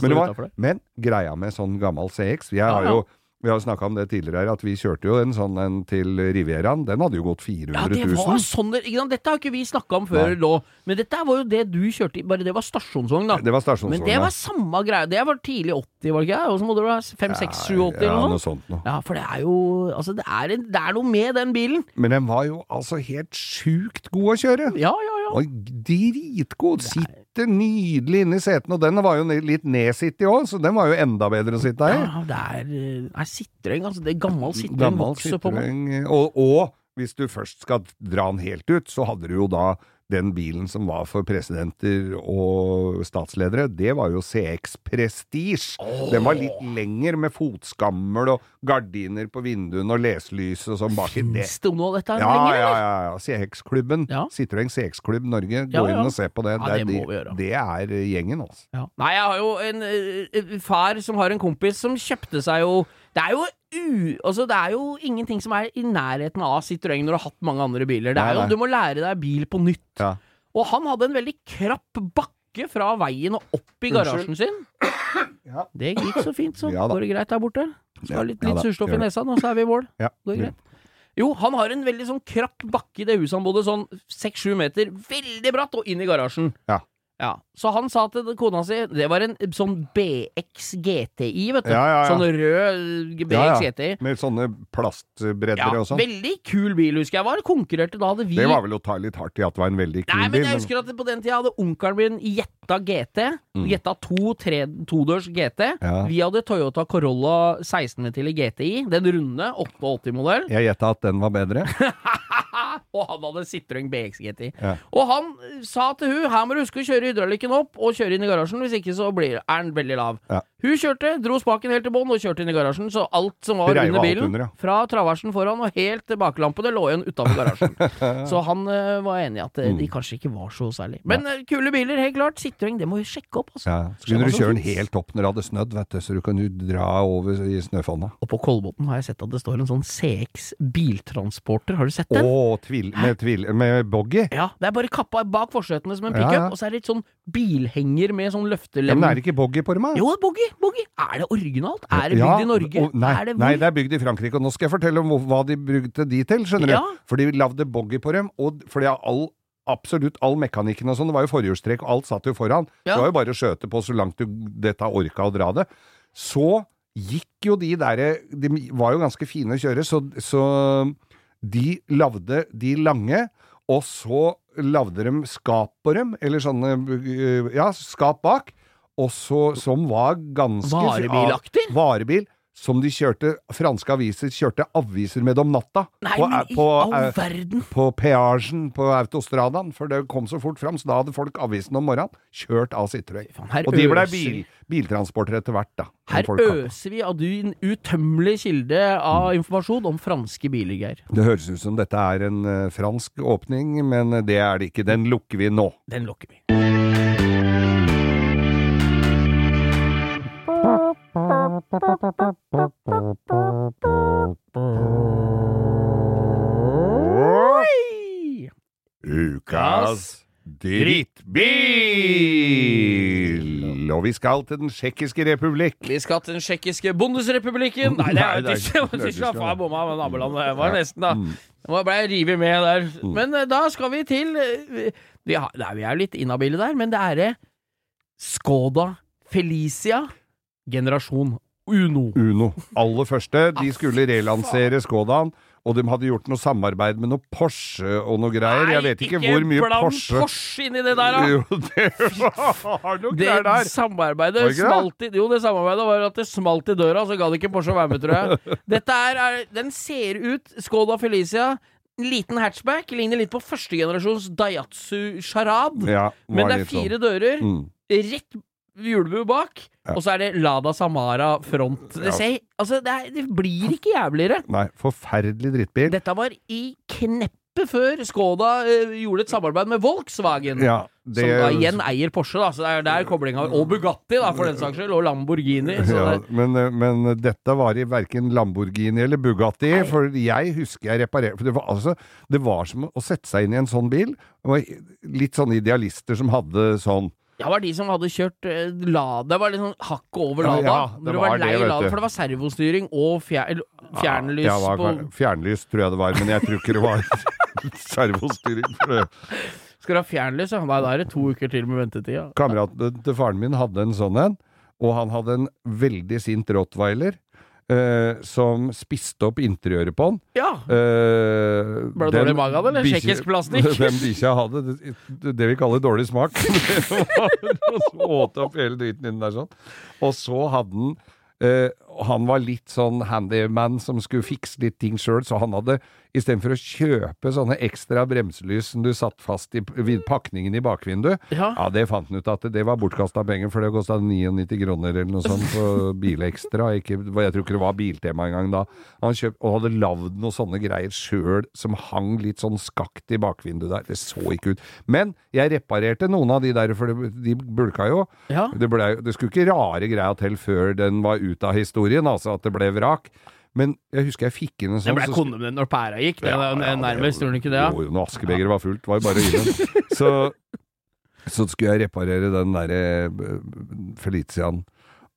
Speaker 2: Men, var, men greia med sånn gammel CX Jeg
Speaker 4: Ja,
Speaker 2: har jo vi har snakka om det tidligere her, at vi kjørte jo en sånn en til Rivieraen. Den hadde jo gått 400 000.
Speaker 4: Ja, det var sånn ikke sant? Dette har ikke vi snakka om før nå, men dette var jo det du kjørte i, bare det var stasjonsvogn, da.
Speaker 2: Det var stasjonsvogn,
Speaker 4: Men det var samme greia. Det var tidlig 80, var det ikke? Og så må det være 5, 6, 7, 80
Speaker 2: ja,
Speaker 4: eller
Speaker 2: noe sånt noe.
Speaker 4: Ja, for det er jo Altså, det er, en, det er noe med den bilen.
Speaker 2: Men den var jo altså helt sjukt god å kjøre.
Speaker 4: Ja, ja, ja.
Speaker 2: Og dritgod. Sitter nydelig inne i setene. Og den var jo litt nedsittig òg, så den var jo enda bedre å sitte i.
Speaker 4: Ja, det er, eh, er Citroën, altså. Det er gammel
Speaker 2: Gammel
Speaker 4: vokser på meg.
Speaker 2: Og, og hvis du først skal dra den helt ut, så hadde du jo da den bilen som var for presidenter og statsledere, det var jo CX Prestige. Den var litt lenger med fotskammel og gardiner på vinduene og leselys og sånn baki. Det,
Speaker 4: Fins det noe av dette
Speaker 2: ja,
Speaker 4: lenger,
Speaker 2: ja,
Speaker 4: eller?
Speaker 2: ja, ja. CX-klubben.
Speaker 4: Ja.
Speaker 2: Citroën CX-klubb Norge. Gå
Speaker 4: Ja,
Speaker 2: inn og se på det.
Speaker 4: Ja, det
Speaker 2: er,
Speaker 4: må vi gjøre.
Speaker 2: det er gjengen, altså.
Speaker 4: Ja. Nei, jeg har jo en eh, far som har en kompis som kjøpte seg jo Det er jo u... Altså, det er jo ingenting som er i nærheten av Citroën når du har hatt mange andre biler. Det er jo, du må lære deg bil på nytt.
Speaker 2: Ja.
Speaker 4: Og han hadde en veldig krapp bakke fra veien og opp i garasjen sin.
Speaker 2: Ja.
Speaker 4: Det gikk så fint, så.
Speaker 2: Ja da.
Speaker 4: Går det greit der borte? Skal
Speaker 2: Ja,
Speaker 4: ha litt,
Speaker 2: ja
Speaker 4: litt
Speaker 2: da,
Speaker 4: surstoff
Speaker 2: gjør
Speaker 4: i
Speaker 2: det.
Speaker 4: nesa, nå så er vi i mål.
Speaker 2: Ja.
Speaker 4: Går det greit? Jo, han har en veldig sånn krapp bakke i det huset han bodde, sånn seks-sju meter, veldig bratt, og inn i garasjen.
Speaker 2: Ja.
Speaker 4: Ja, Så han sa til kona si Det var en sånn BX GTI, vet du.
Speaker 2: Ja, ja, ja.
Speaker 4: Sånn rød BX. GTI.
Speaker 2: Med sånne
Speaker 4: plastbredder
Speaker 2: og sånn.
Speaker 4: veldig kul bil, husker jeg. Var konkurrerte da hadde vi
Speaker 2: Det var vel å ta litt hardt i at det var en veldig kul bil.
Speaker 4: Nei, men jeg husker at på den tida hadde onkelen min Jetta GT. Jetta 2 tre, todørs GT.
Speaker 2: Mm.
Speaker 4: Vi hadde Toyota Corolla 16-ventil i GTI. Den runde, 88-modell.
Speaker 2: Jeg gjetta at den var bedre.
Speaker 4: og han hadde Citroën BX GTI. Og han sa til hun her må du huske å kjøre hydraulikken opp og kjøre inn i garasjen, hvis ikke så blir, er den veldig lav.
Speaker 2: Ja.
Speaker 4: Hun kjørte, dro spaken helt til bånn og kjørte inn i garasjen, så alt som var under bilen,
Speaker 2: under, ja.
Speaker 4: fra traversen foran og helt til baklampene, lå igjen utafor garasjen. så han uh, var enig i at
Speaker 2: Mm.
Speaker 4: de kanskje ikke var så særlig. Men uh, kule biler, helt klart. Citroën, det må vi sjekke opp, altså.
Speaker 2: Ja. Så kunne du kjøre den helt opp når det hadde snødd, vet du, så du kan jo dra over i snøfonna.
Speaker 4: Og på Kolbotn har jeg sett at det står en sånn CX biltransporter. Har du sett
Speaker 2: Å,
Speaker 4: den?
Speaker 2: tvil, med, tvil, med boggy?
Speaker 4: Ja, det er bare kappa bak forsetene som en
Speaker 2: Ja,
Speaker 4: pickup,
Speaker 2: ja.
Speaker 4: og så er det litt sånn bilhenger med sånn løftelem.
Speaker 2: men er det ikke boggy på dem?
Speaker 4: Jo, boggy, boggy. Er det originalt? Er det bygd
Speaker 2: Ja,
Speaker 4: i Norge?
Speaker 2: og- nei,
Speaker 4: er det
Speaker 2: nei, det er bygd i Frankrike. Og nå skal jeg fortelle om hva de brukte de til, skjønner
Speaker 4: Ja.
Speaker 2: du. For de lagde boggy på dem, og fordi all Absolutt all mekanikken og sånn, det var jo forhjulstrekk, og alt satt jo foran.
Speaker 4: Ja.
Speaker 2: Det var jo bare å skjøte på så langt du dette orka å dra det. Så gikk jo de derre De var jo ganske fine å kjøre, så, så de lagde de lange, og så lagde de skap på dem, eller sånne øh, Ja, skap bak, og så, som var ganske
Speaker 4: Varebilaktig?
Speaker 2: Varebil. Som de kjørte Franske aviser kjørte aviser med om natta.
Speaker 4: Nei,
Speaker 2: på,
Speaker 4: men i
Speaker 2: på,
Speaker 4: all
Speaker 2: eh,
Speaker 4: verden!
Speaker 2: på peasjen på autostradaen, for det kom så fort fram, så da hadde folk avisen om morgenen kjørt av Citroën. Og de ble bil, biltransporter etter hvert, da.
Speaker 4: Her øser vi av du en utømmelig kilde av informasjon om franske biler, Geir.
Speaker 2: Det høres ut som dette er en eh, fransk åpning, men det er det ikke. Den lukker vi nå.
Speaker 4: Den lukker vi.
Speaker 2: Ukas drittbil! Og vi skal til Den tsjekkiske republikk.
Speaker 4: Vi skal til den tsjekkiske bondesrepublikken. Nei, det er jo
Speaker 2: det
Speaker 4: Tyskland. Faen, bomma med nabolandet. Det var nesten, da.
Speaker 2: Mm.
Speaker 4: Nå ble revet med der. Men eh, da skal vi til eh, vi, har, nei, vi er jo litt inhabile der, men det er det Skoda Felicia generasjon Uno.
Speaker 2: Uno. Aller første. De skulle relansere Skodaen, og de hadde gjort noe samarbeid med noe Porsche og noe greier. Jeg vet ikke, hvor mye
Speaker 4: bland
Speaker 2: Porsche
Speaker 4: Porsche inni det der, da!
Speaker 2: Jo, det var noe
Speaker 4: Det
Speaker 2: greier der.
Speaker 4: samarbeidet
Speaker 2: det ikke
Speaker 4: smalt i Jo, det samarbeidet var at det smalt i døra, så ga det ikke Porsche å være med, tror jeg. Dette er, er Den ser ut Skoda Felicia. En liten hatchback. Ligner litt på førstegenerasjons Daihatsu Charade.
Speaker 2: Ja,
Speaker 4: Men det er
Speaker 2: fire sånn.
Speaker 4: dører.
Speaker 2: Mm.
Speaker 4: Rett hjulbu bak.
Speaker 2: Ja.
Speaker 4: Og så er det Lada Samara front. Det, ser, altså, det, er, det blir ikke jævligere.
Speaker 2: Nei, forferdelig drittbil.
Speaker 4: Dette var i kneppet før Skoda uh, gjorde et samarbeid med Volkswagen.
Speaker 2: Ja, det
Speaker 4: Som da igjen eier Porsche, da, så det er der koblinga Og Bugatti, da, for den saks skyld. Og Lamborghini. Så
Speaker 2: ja,
Speaker 4: det,
Speaker 2: men, men dette var i verken Lamborghini eller Bugatti, for jeg husker jeg reparerte For det var, altså, det var som å sette seg inn i en sånn bil. Det var litt sånne idealister som hadde sånn
Speaker 4: det var de som hadde kjørt eh, Lada. Det var litt sånn hakket over Lada.
Speaker 2: ja, det var
Speaker 4: var lei
Speaker 2: det,
Speaker 4: Lada, for det var servostyring og fjer, fjernlys
Speaker 2: Ja, var,
Speaker 4: på
Speaker 2: Fjernlys tror jeg det var, men jeg tror ikke det var servostyring. for det.
Speaker 4: Skal du ha fjernlys, ja? Nei, da er det to uker til med ventetid.
Speaker 2: Kameraten til faren min hadde en sånn en, og han hadde en veldig sint rottweiler. Eh, som spiste opp interiøret på den.
Speaker 4: ja.
Speaker 2: Uh,
Speaker 4: Ble det dårlig i av eller?
Speaker 2: bikkje-
Speaker 4: Tsjekkisk plastikk?
Speaker 2: Den bikkja hadde det, det vi kaller dårlig smak. Åt opp hele driten inni der sånn. Og så hadde den eh, han var litt sånn handyman som skulle fikse litt ting sjøl, så han hadde istedenfor å kjøpe sånne ekstra bremselys som du satt fast i pakningen i bakvinduet,
Speaker 4: Ja.
Speaker 2: ja, det fant han ut at det var bortkasta penger, for det kosta 99 kroner eller noe sånt på Bilekstra. Ikke, jeg tror ikke det var Biltema engang da. Han kjøpt, og hadde lagd noen sånne greier sjøl som hang litt sånn skakt i bakvinduet der. Det så ikke ut. Men jeg reparerte noen av de der, for de bulka jo.
Speaker 4: Ja.
Speaker 2: Det, ble, det skulle ikke rare greia til før den var ute av historien, altså at det ble vrak. Men jeg husker jeg fikk inn en
Speaker 4: Det
Speaker 2: sånn
Speaker 4: ble
Speaker 2: så-
Speaker 4: når pæra gikk. Det
Speaker 2: ja, ja,
Speaker 4: nærmest, tror du ikke det? Ja?
Speaker 2: Jo, jo, når askebegeret var fullt, var jo bare å gi den. Så, så skulle jeg reparere den derre eh, Feliciaen.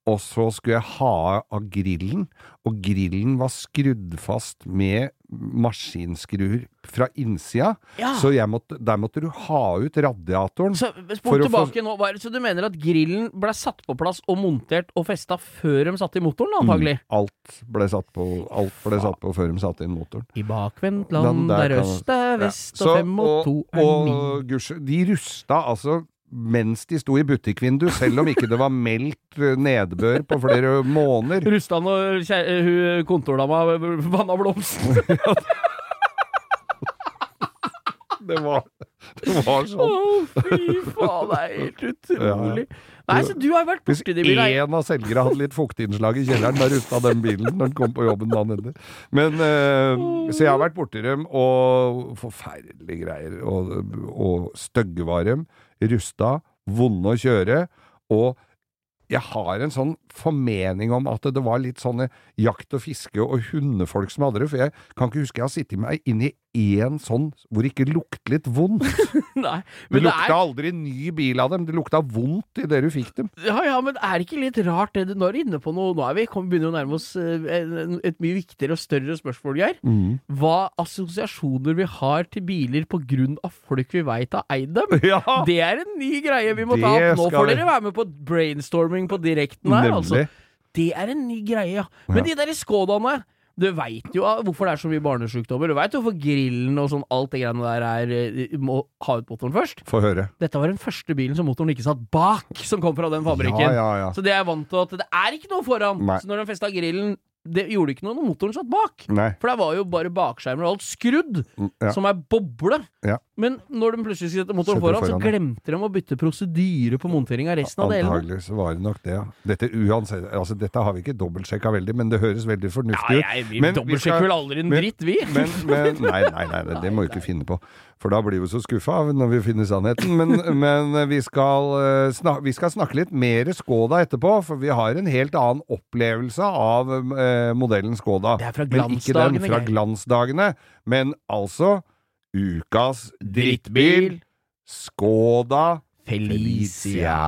Speaker 2: Og så skulle jeg ha av grillen, og grillen var skrudd fast med maskinskruer fra innsida.
Speaker 4: Ja.
Speaker 2: Så jeg måtte, der måtte du ha ut radiatoren.
Speaker 4: Så spol
Speaker 2: å få-
Speaker 4: nå. Så du mener at grillen ble satt på plass og montert og festa før de satte i motoren, antagelig?
Speaker 2: Mm, alt ble satt på, alt ble satt på før de satte inn motoren.
Speaker 4: I bakvendt land
Speaker 2: der
Speaker 4: der øst er vest
Speaker 2: Ja.
Speaker 4: og fem og to er ni.
Speaker 2: de rusta altså mens de sto i butikkvindu, selv om ikke det var meldt eh, nedbør på flere måneder.
Speaker 4: Rustan og kjæ- eh, hun kontordama vanna blomsten.
Speaker 2: Det var, det var
Speaker 4: Å,
Speaker 2: sånn.
Speaker 4: fy faen, det er helt utrolig. Nei, så du har vært
Speaker 2: Hvis
Speaker 4: borti de bilene.
Speaker 2: én av selgerne hadde litt fuktinnslag i kjelleren, da rusta den bilen når den kom på jobben dagen etter. Men, eh, så jeg har vært borti dem, og forferdelige greier. Og, og stygge var dem. Rusta, vonde å kjøre. Og jeg har en sånn formening om at det var litt sånne jakt- og fiske- og hundefolk som hadde det. For jeg kan ikke huske jeg har sittet meg inn i én sånn hvor det ikke lukter litt vondt.
Speaker 4: Nei,
Speaker 2: Det
Speaker 4: men det
Speaker 2: lukta
Speaker 4: er,
Speaker 2: aldri ny bil av dem. Det lukta vondt idet du fikk dem.
Speaker 4: ja, ja, men er det ikke litt rart det Nå er du inne på noe Nå er vi kom, begynner å nærme oss eh, et mye viktigere og større spørsmål, Geir.
Speaker 2: Mm.
Speaker 4: Hva assosiasjoner vi har til biler på grunn av folk vi veit har eid dem.
Speaker 2: Ja!
Speaker 4: Det er en ny greie vi må ta opp. Nå får
Speaker 2: vi.
Speaker 4: dere være med på brainstorming på direkten her, altså. Det er en ny greie, ja. Men de der Skodaene Du veit jo ah, hvorfor det er så mye barnesjukdommer. Du veit hvorfor grillen og sånn alt det greiene der er eh, Må ha ut motoren først.
Speaker 2: Få høre.
Speaker 4: Dette var den første bilen som motoren ikke satt bak, som kom fra den fabrikken.
Speaker 2: Ja, ja, ja.
Speaker 4: Så det er jeg vant til at det er ikke noe foran.
Speaker 2: Nei.
Speaker 4: Så når de festa grillen, det gjorde ikke noe når motoren satt bak.
Speaker 2: Nei.
Speaker 4: For der var jo bare bakskjermer og alt skrudd,
Speaker 2: Mm, Ja.
Speaker 4: som er boble.
Speaker 2: Ja.
Speaker 4: Men når de plutselig setter motoren foran,
Speaker 2: foran, så
Speaker 4: glemte de å bytte prosedyre på montering av resten av delene.
Speaker 2: Antagelig så var det nok det, ja. Dette, uansett, altså, dette har vi ikke dobbeltsjekka veldig, men det høres veldig fornuftig ut.
Speaker 4: Ja,
Speaker 2: Men vi
Speaker 4: dobbeltsjekker vel aldri en dritt, vi.
Speaker 2: Men, men nei, nei, nei, nei, det må vi ikke finne på. For da blir vi så skuffa når vi finner sannheten. Men, men vi, skal, eh, snak, vi skal snakke litt mer Skoda etterpå, for vi har en helt annen opplevelse av eh, modellen Skoda.
Speaker 4: Det er fra glansdagene.
Speaker 2: Men ikke den fra glansdagene, men altså ukas drittbil, Skoda
Speaker 4: Felicia.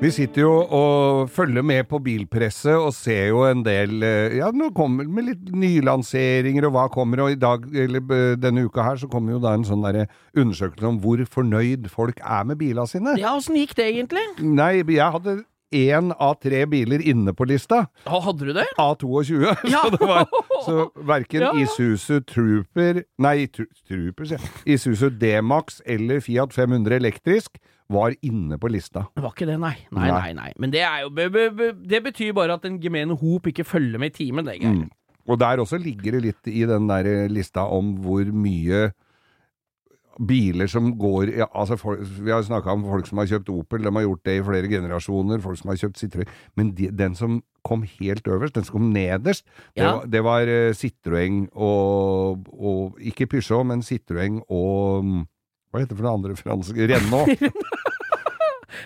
Speaker 2: Vi sitter jo og følger med på bilpresset og ser jo en del eh, Ja, nå kommer det med litt nylanseringer og hva kommer, og i dag, eller denne uka her, så kommer jo da en sånn derre undersøkelse om hvor fornøyd folk er med bilene sine.
Speaker 4: Ja, åssen gikk det egentlig?
Speaker 2: Nei, jeg hadde én av tre biler inne på lista.
Speaker 4: Hadde du det?
Speaker 2: Av 22.
Speaker 4: Ja.
Speaker 2: Så det var Så verken
Speaker 4: Ja, ja.
Speaker 2: Isuzu Trooper Nei, tru, Trooper, sier jeg. Isuzu D-Max eller Fiat 500 elektrisk var inne på lista.
Speaker 4: Det var ikke det, nei. Nei,
Speaker 2: Nei.
Speaker 4: nei, nei. Men det er jo be, be, be, Det betyr bare at en gemene hop ikke følger med i timen, det, Geir.
Speaker 2: Mm. Og der også ligger det litt i den der lista om hvor mye biler som går ja, altså folk, Vi har snakka om folk som har kjøpt Opel, de har gjort det i flere generasjoner. Folk som har kjøpt Citroën. Men de, den som kom helt øverst, den som kom nederst, det
Speaker 4: Ja.
Speaker 2: var, det var eh, Citroën og, og Ikke Peugeot, men Citroën og mm, Hva heter det for det andre franske Renault.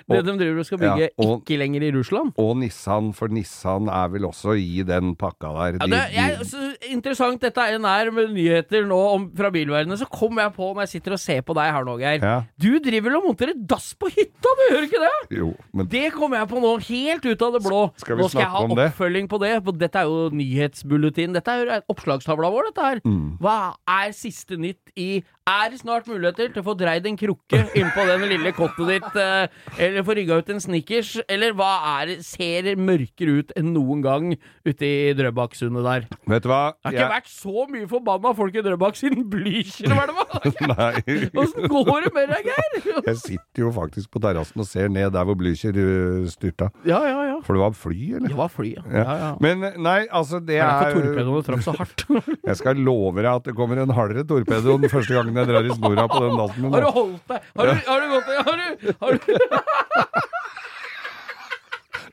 Speaker 4: Det
Speaker 2: Og-
Speaker 4: de driver og skal bygge
Speaker 2: Ja, og-
Speaker 4: ikke lenger i Russland.
Speaker 2: og Nissan, for Nissan er vel også i den pakka der.
Speaker 4: Ja, det er,
Speaker 2: jeg,
Speaker 4: så interessant dette er nær med nyheter nå om, fra bilverdenen, så kommer jeg på når jeg sitter og ser på deg her nå, Geir.
Speaker 2: ja,
Speaker 4: Du driver vel og monterer dass på hytta, du gjør ikke det?
Speaker 2: jo, men
Speaker 4: Det kommer jeg på nå, helt ut av det blå.
Speaker 2: Skal
Speaker 4: nå skal jeg ha
Speaker 2: om det?
Speaker 4: oppfølging på det. for Dette er jo nyhetsbulletin. Dette er jo oppslagstavla vår, dette her.
Speaker 2: Mm.
Speaker 4: Hva er siste nytt i Er det snart muligheter til å få dreid en krukke innpå den lille kottet ditt eh, eller få rygga ut en Snickers, eller hva er det ser mørkere ut enn noen gang ute i Drøbaksundet der?
Speaker 2: Vet du hva?
Speaker 4: Det har ikke vært så mye forbanna folk i Drøbak siden Blücher-hvelva!
Speaker 2: Nei.
Speaker 4: Åssen går det med deg, Geir?
Speaker 2: Jeg sitter jo faktisk på terrassen og ser ned der hvor Blücher øh, styrta.
Speaker 4: Ja, ja, ja.
Speaker 2: For det var fly, eller?
Speaker 4: Det var fly, ja.
Speaker 2: Ja.
Speaker 4: ja, ja.
Speaker 2: Men nei, altså det
Speaker 4: Det er derfor torpedoen traff så hardt.
Speaker 2: Jeg skal love deg at det kommer en hardere torpedo den første gangen jeg drar i snora på den min.
Speaker 4: Har du holdt deg? Har du, har du gått Har du, har du,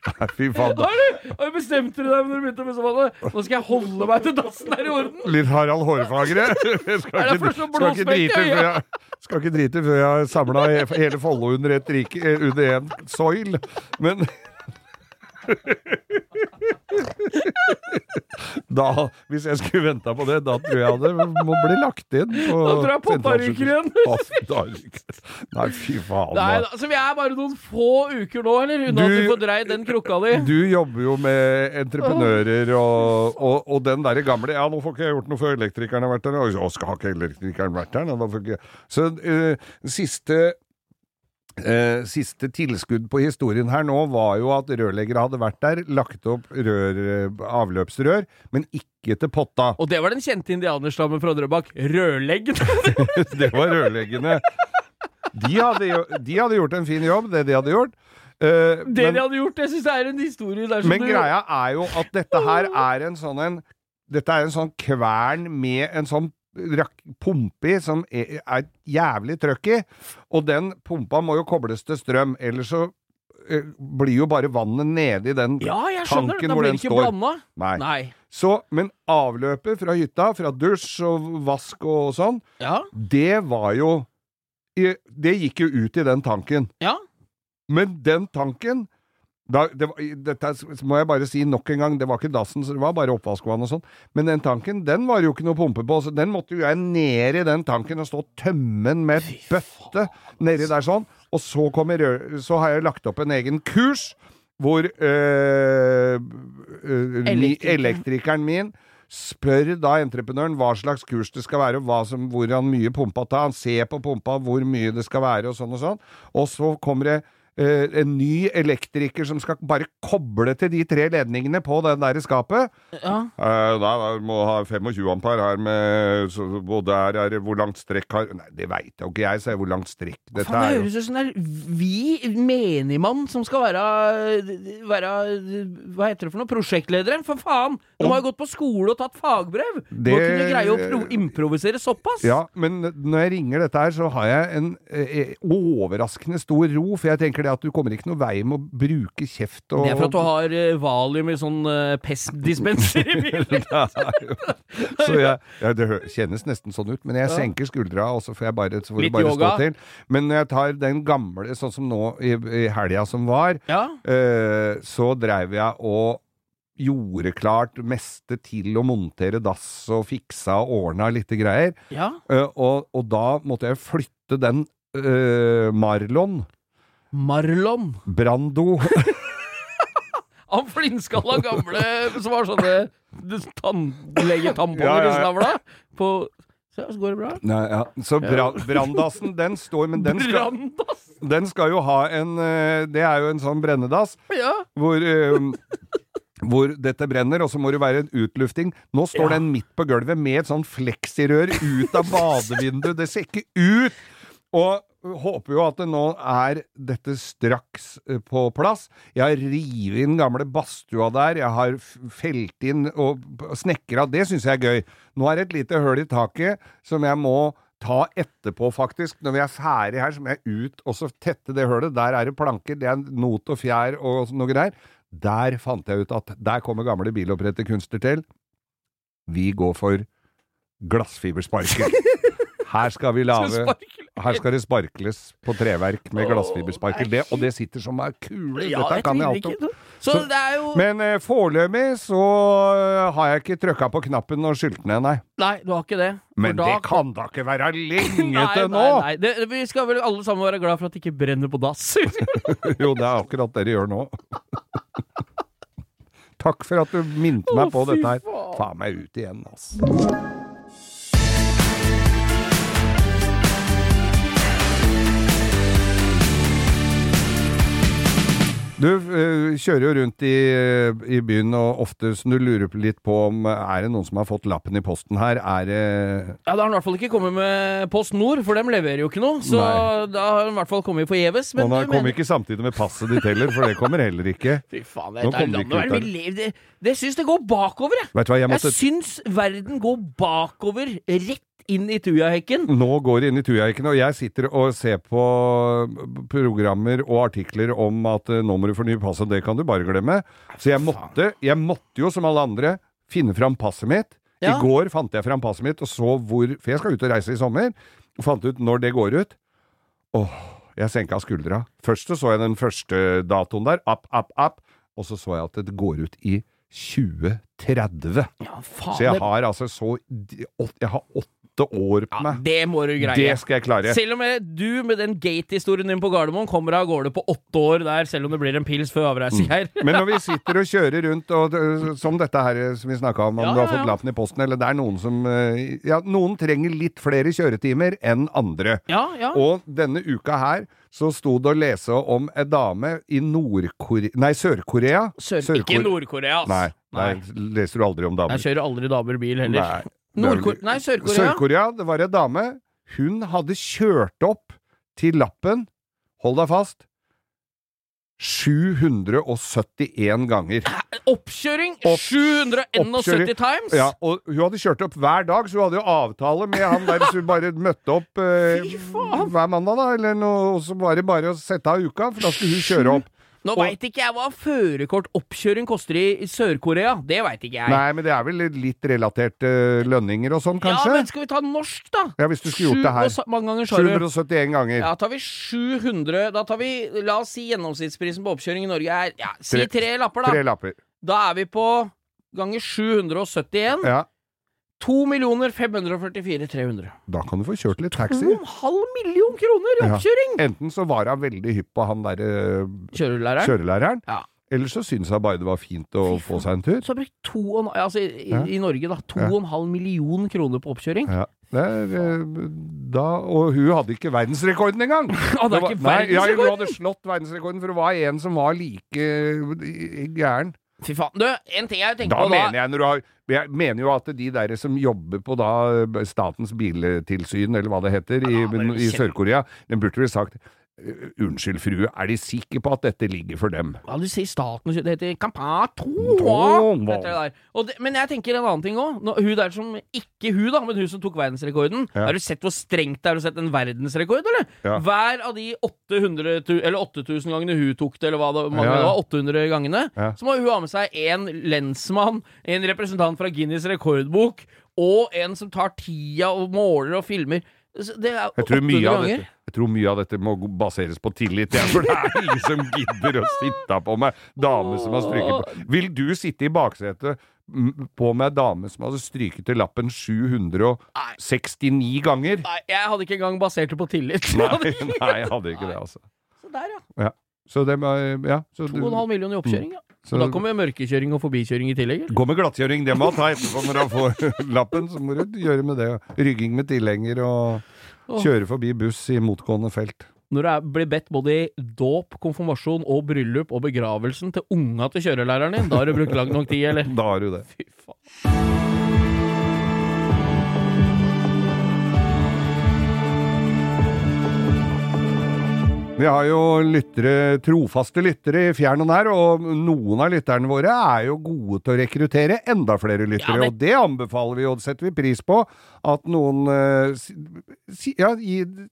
Speaker 2: Nei, Fy faen.
Speaker 4: har du, har du bestemt deg når du begynte med sånn Nå skal jeg holde meg til dassen er i orden?
Speaker 2: Litt Harald Hårfagre. Jeg skal
Speaker 4: Er
Speaker 2: ikke, skal ikke drite før jeg, skal ikke drite før jeg har samla hele Follo under ett rike, under én soil. Men Da, hvis jeg skulle venta på det, da tror jeg det må bli lagt inn på
Speaker 4: Da tror jeg pappa ryker igjen.
Speaker 2: Nei, fy faen.
Speaker 4: Nei,
Speaker 2: da.
Speaker 4: da, så vi er bare noen få uker nå, eller? Unna at
Speaker 2: Du-
Speaker 4: får dreid den krukka di.
Speaker 2: Du jobber jo med entreprenører og, og, og den derre gamle Ja, nå får ikke jeg gjort noe før elektrikeren har vært der. Og skal ikke elektrikeren vært der? Så eh, siste eh, siste tilskudd på historien her nå var jo at rørleggere hadde vært der, lagt opp rør, eh, avløpsrør, men ikke til potta.
Speaker 4: Og det var den kjente indianerstammen fra Drøbak. Rørleggene!
Speaker 2: Det var rørleggene. De hadde, de hadde gjort en fin jobb, det de hadde gjort. Eh,
Speaker 4: Det
Speaker 2: men-
Speaker 4: de hadde gjort, jeg syns det er en historie der som
Speaker 2: Men
Speaker 4: du
Speaker 2: greia er jo at dette her er en sånn en Dette er en sånn kvern med en sånn pumpe i som er, er jævlig trøkk i. Og den pumpa må jo kobles til strøm, ellers så blir jo bare vannet nede i den
Speaker 4: Ja, jeg skjønner.
Speaker 2: tanken
Speaker 4: Da blir det ikke blanda.
Speaker 2: Nei.
Speaker 4: Nei.
Speaker 2: Så, men avløpet fra hytta, fra dusj og vask og sånn,
Speaker 4: Ja.
Speaker 2: det var jo Det gikk jo ut i den tanken.
Speaker 4: Ja.
Speaker 2: Men den tanken da, det, Dette må jeg bare si nok en gang, det var ikke dassen, så det var bare oppvaskvann og sånn. Men den tanken, den var jo ikke noe pumpe på, så den måtte jo jeg ned i den tanken og stå og tømme den med bøtte nedi der sånn. Og så, kommer rør, så har jeg lagt opp en egen kurs hvor øh, øh, elektrikeren min Spør da entreprenøren hva slags kurs det skal være, og som, hvordan mye pumpa tar. Han ser på pumpa hvor mye det skal være, og sånn og sånn. Og så kommer det en ny elektriker som skal bare koble til de tre ledningene på den der skapet.
Speaker 4: ja.
Speaker 2: Eh, da, må må ha 25 ampere her med så, Og der er det Hvor langt strekk har Nei, det veit jo ikke jeg, sier. Hvor langt strekk dette
Speaker 4: Fan, det
Speaker 2: er.
Speaker 4: høres ut som det er vi, menigmann, som skal være, være Hva heter det for noe? Prosjektlederen? For faen! De har jo gått på skole og tatt fagbrev! Det... må kunne greie å pro improvisere såpass!
Speaker 2: Ja, men når jeg ringer dette her, så har jeg en eh, overraskende stor ro, for jeg tenker det at du kommer ikke noe vei med å bruke kjeft og
Speaker 4: Det er for at du har eh, valium i sånn uh, PESP-dispenser i bilen.
Speaker 2: Det Så jeg, ja, det kjennes nesten sånn ut, men jeg senker skuldra, og så får jeg bare, så får
Speaker 4: Litt
Speaker 2: bare
Speaker 4: yoga.
Speaker 2: stå til. Men når jeg tar den gamle, sånn som nå i, i helga som var,
Speaker 4: Ja.
Speaker 2: uh, så dreiv jeg og gjorde klart meste til å montere dass og fiksa og ordna litt greier.
Speaker 4: ja.
Speaker 2: Uh, og, og da måtte jeg flytte den uh, Marlon,
Speaker 4: Marlon.
Speaker 2: Brando
Speaker 4: Han flintskalla gamle som har sånne tannlegetamponger
Speaker 2: Ja, ja, ja.
Speaker 4: i snavla. På Se, så går det bra.
Speaker 2: Nei, ja. Så bra, branndassen, den står, men den skal, den skal jo ha en eh, Det er jo en sånn brennedass
Speaker 4: Ja.
Speaker 2: hvor um, hvor dette brenner, og så må det være en utlufting. Nå står
Speaker 4: Ja.
Speaker 2: den midt på gulvet med et sånn fleksirør ut av badevinduet. Det ser ikke ut! Og håper jo at det nå er dette straks eh, på plass. Jeg har revet inn gamle badstua der, jeg har felt inn og snekra. Det syns jeg er gøy. Nå er det et lite høl i taket som jeg må ta etterpå, faktisk. Når vi er ferdig her, så må jeg ut og så tette det hølet. Der er det planker, det er not og fjær og noe greier. Der fant jeg ut at der kommer gamle biloppretterkunster til. Vi går for glassfibersparker. Her skal vi lage. Her skal det sparkles på treverk med glassfibersparkel. Det, og det sitter som ei kule.
Speaker 4: Ja,
Speaker 2: Dette kan jeg alt om.
Speaker 4: Så,
Speaker 2: Så-
Speaker 4: det jo
Speaker 2: Men eh, foreløpig så eh, har jeg ikke trykka på knappen og skylt ned, nei.
Speaker 4: Nei, du har ikke det. For
Speaker 2: Men
Speaker 4: da
Speaker 2: det kan da ikke være lenge
Speaker 4: Nei,
Speaker 2: til nå!
Speaker 4: nei, nei. Det, vi skal vel alle sammen være glad for at det ikke brenner på dass.
Speaker 2: Jo, det er akkurat det dere gjør nå. Takk for at du minte meg på dette her.
Speaker 4: Faen
Speaker 2: meg ut igjen, altså. Du eh, kjører jo rundt i, eh, i byen, og ofte du lurer litt på om eh, er det noen som har fått lappen i posten her. Er det
Speaker 4: Ja, da har han i hvert fall ikke kommet med Post Nord, for dem leverer jo ikke noe. Så
Speaker 2: Nei.
Speaker 4: da har han i hvert fall kommet forgjeves. Men
Speaker 2: Og han kommer
Speaker 4: mener-
Speaker 2: ikke samtidig med passet ditt heller, for det kommer heller ikke.
Speaker 4: Fy faen, det,
Speaker 2: det
Speaker 4: landet det lever Det, det syns det går bakover, jeg.
Speaker 2: Vet du hva, jeg
Speaker 4: Jeg syns verden går bakover, rett inn i tujahekken.
Speaker 2: Nå går det inn i Tujahekken, og jeg sitter og ser på programmer og artikler om at eh, nå må du fornye passet, det kan du bare glemme. Så jeg måtte, jeg måtte jo som alle andre finne fram passet mitt.
Speaker 4: Ja.
Speaker 2: I går fant jeg fram passet mitt og så hvor For jeg skal ut og reise i sommer. Og fant ut når det går ut. Åh, jeg senka skuldra. Først så så jeg den første datoen der. App, app, app. Og så så jeg at det går ut i 2030.
Speaker 4: Ja, faen.
Speaker 2: Så jeg har altså så Jeg har åtte år på
Speaker 4: ja,
Speaker 2: meg.
Speaker 4: det må du greie.
Speaker 2: Det skal jeg klare.
Speaker 4: Selv om jeg- du med den gate-historien din på Gardermoen kommer av gårde på åtte år der, selv om det blir en pils før avreise, Geir.
Speaker 2: Men når vi sitter og kjører rundt, og som dette her som vi snakka om, om
Speaker 4: Ja,
Speaker 2: du har fått lappen i posten, eller det er noen som eh, Ja, noen trenger litt flere kjøretimer enn andre.
Speaker 4: Ja, ja.
Speaker 2: Og denne uka her så sto det å lese om ei dame i Nord-Korea Nei, Sør-Korea.
Speaker 4: Sør,
Speaker 2: Sør-Kor-
Speaker 4: ikke Nord-Korea, ass.
Speaker 2: Nei, nei, leser du aldri om damer.
Speaker 4: Jeg kjører aldri damer bil heller.
Speaker 2: Nei.
Speaker 4: Nei, Sør-Korea.
Speaker 2: Sør-Korea, det var ei dame. Hun hadde kjørt opp til lappen, hold deg fast, 771 ganger.
Speaker 4: Oppkjøring
Speaker 2: Opp-
Speaker 4: 771
Speaker 2: oppkjøring.
Speaker 4: times!
Speaker 2: Ja, og hun hadde kjørt opp hver dag, så hun hadde jo avtale med han der som bare møtte opp eh, hver mandag, da, eller noe, og så var det bare å sette av uka, for da skulle hun kjøre opp.
Speaker 4: Nå veit ikke jeg hva førerkortoppkjøring koster i i Sør-Korea. Det veit ikke jeg.
Speaker 2: Nei, men det er vel litt relatert uh, lønninger og sånn, kanskje?
Speaker 4: Ja, men skal vi ta norsk, da?
Speaker 2: Ja, hvis du skulle gjort det her.
Speaker 4: Mange ganger,
Speaker 2: 771 ganger.
Speaker 4: Ja, tar vi 700 Da tar vi La oss si gjennomsnittsprisen på oppkjøring i Norge er ja, Si
Speaker 2: Tre-
Speaker 4: tre lapper, da.
Speaker 2: Tre lapper.
Speaker 4: Da er vi på ganger 771.
Speaker 2: Ja.
Speaker 4: 2 544 300.
Speaker 2: Da kan du få kjørt litt taxi.
Speaker 4: 2,5 million kroner i
Speaker 2: Ja.
Speaker 4: oppkjøring!
Speaker 2: Enten så var hun veldig hypp på han derre
Speaker 4: Kjørelæreren.
Speaker 2: kjørelæreren,
Speaker 4: Ja.
Speaker 2: eller så syntes hun bare det var fint å
Speaker 4: Fy
Speaker 2: få seg en tur.
Speaker 4: Så har brukt to og, altså, i,
Speaker 2: Ja.
Speaker 4: i Norge, da. 2,5 million kroner på oppkjøring.
Speaker 2: Ja. Det er, eh, da, og hun hadde ikke verdensrekorden engang!
Speaker 4: Hadde
Speaker 2: var-
Speaker 4: ikke
Speaker 2: nei, ja, hun hadde slått verdensrekorden, for det var en som var like eh, gæren.
Speaker 4: Fy faen. Du, en ting jeg tenker
Speaker 2: Da
Speaker 4: på da
Speaker 2: mener jeg har Jeg mener jo at de der som jobber på da Statens biltilsyn, eller hva det heter, i,
Speaker 4: Ja,
Speaker 2: i
Speaker 4: kjenn-
Speaker 2: Sør-Korea, den burde vel sagt «Uh, Unnskyld, frue, er de sikre på at dette ligger for dem?
Speaker 4: Ja, du sier staten Det heter det, men jeg tenker en annen ting òg. Hun der som Ikke hun, da, men hun som tok verdensrekorden.
Speaker 2: Ja.
Speaker 4: Har du sett hvor strengt det er å sette en verdensrekord, eller?
Speaker 2: Ja.
Speaker 4: Hver av de 800 eller 8000 gangene hun tok det, eller hva det, mange
Speaker 2: Ja,
Speaker 4: det var, 800 gangene, så må hun ha med seg en lensmann, en representant fra Guinness rekordbok, og en som tar tida og måler og filmer. Det er
Speaker 2: Jeg tror,
Speaker 4: 800
Speaker 2: mye av
Speaker 4: ganger.
Speaker 2: jeg tror mye av dette må baseres på tillit, ja, for det er ingen som gidder å sitte på med dame som har stryket på. Vil du sitte i baksetet på med ei dame som hadde stryket til lappen 769 ganger?
Speaker 4: Nei, jeg hadde ikke engang basert det på tillit.
Speaker 2: Nei, nei, jeg hadde ikke det, altså.
Speaker 4: Så der, ja.
Speaker 2: Så det ja, så
Speaker 4: 2,5 millioner i oppkjøring, ja.
Speaker 2: Så
Speaker 4: Og da kommer mørkekjøring og forbikjøring i tillegg. eller?
Speaker 2: Gå med glattkjøring, det må han ta etterpå når du får lappen. Så må du gjøre med det. Rygging med tilhenger og kjøre forbi buss i motgående felt.
Speaker 4: Når du blir bedt både i dåp, konfirmasjon og bryllup og begravelsen til unga til kjørelæreren din, da har du brukt lang nok tid, eller?
Speaker 2: Da har du det.
Speaker 4: Fy faen.
Speaker 2: Vi har jo lyttere, trofaste lyttere i fjern og nær, og noen av lytterne våre er jo gode til å rekruttere enda flere lyttere,
Speaker 4: Ja, det-
Speaker 2: og det anbefaler vi, og det setter vi pris på. At noen eh, si, ja,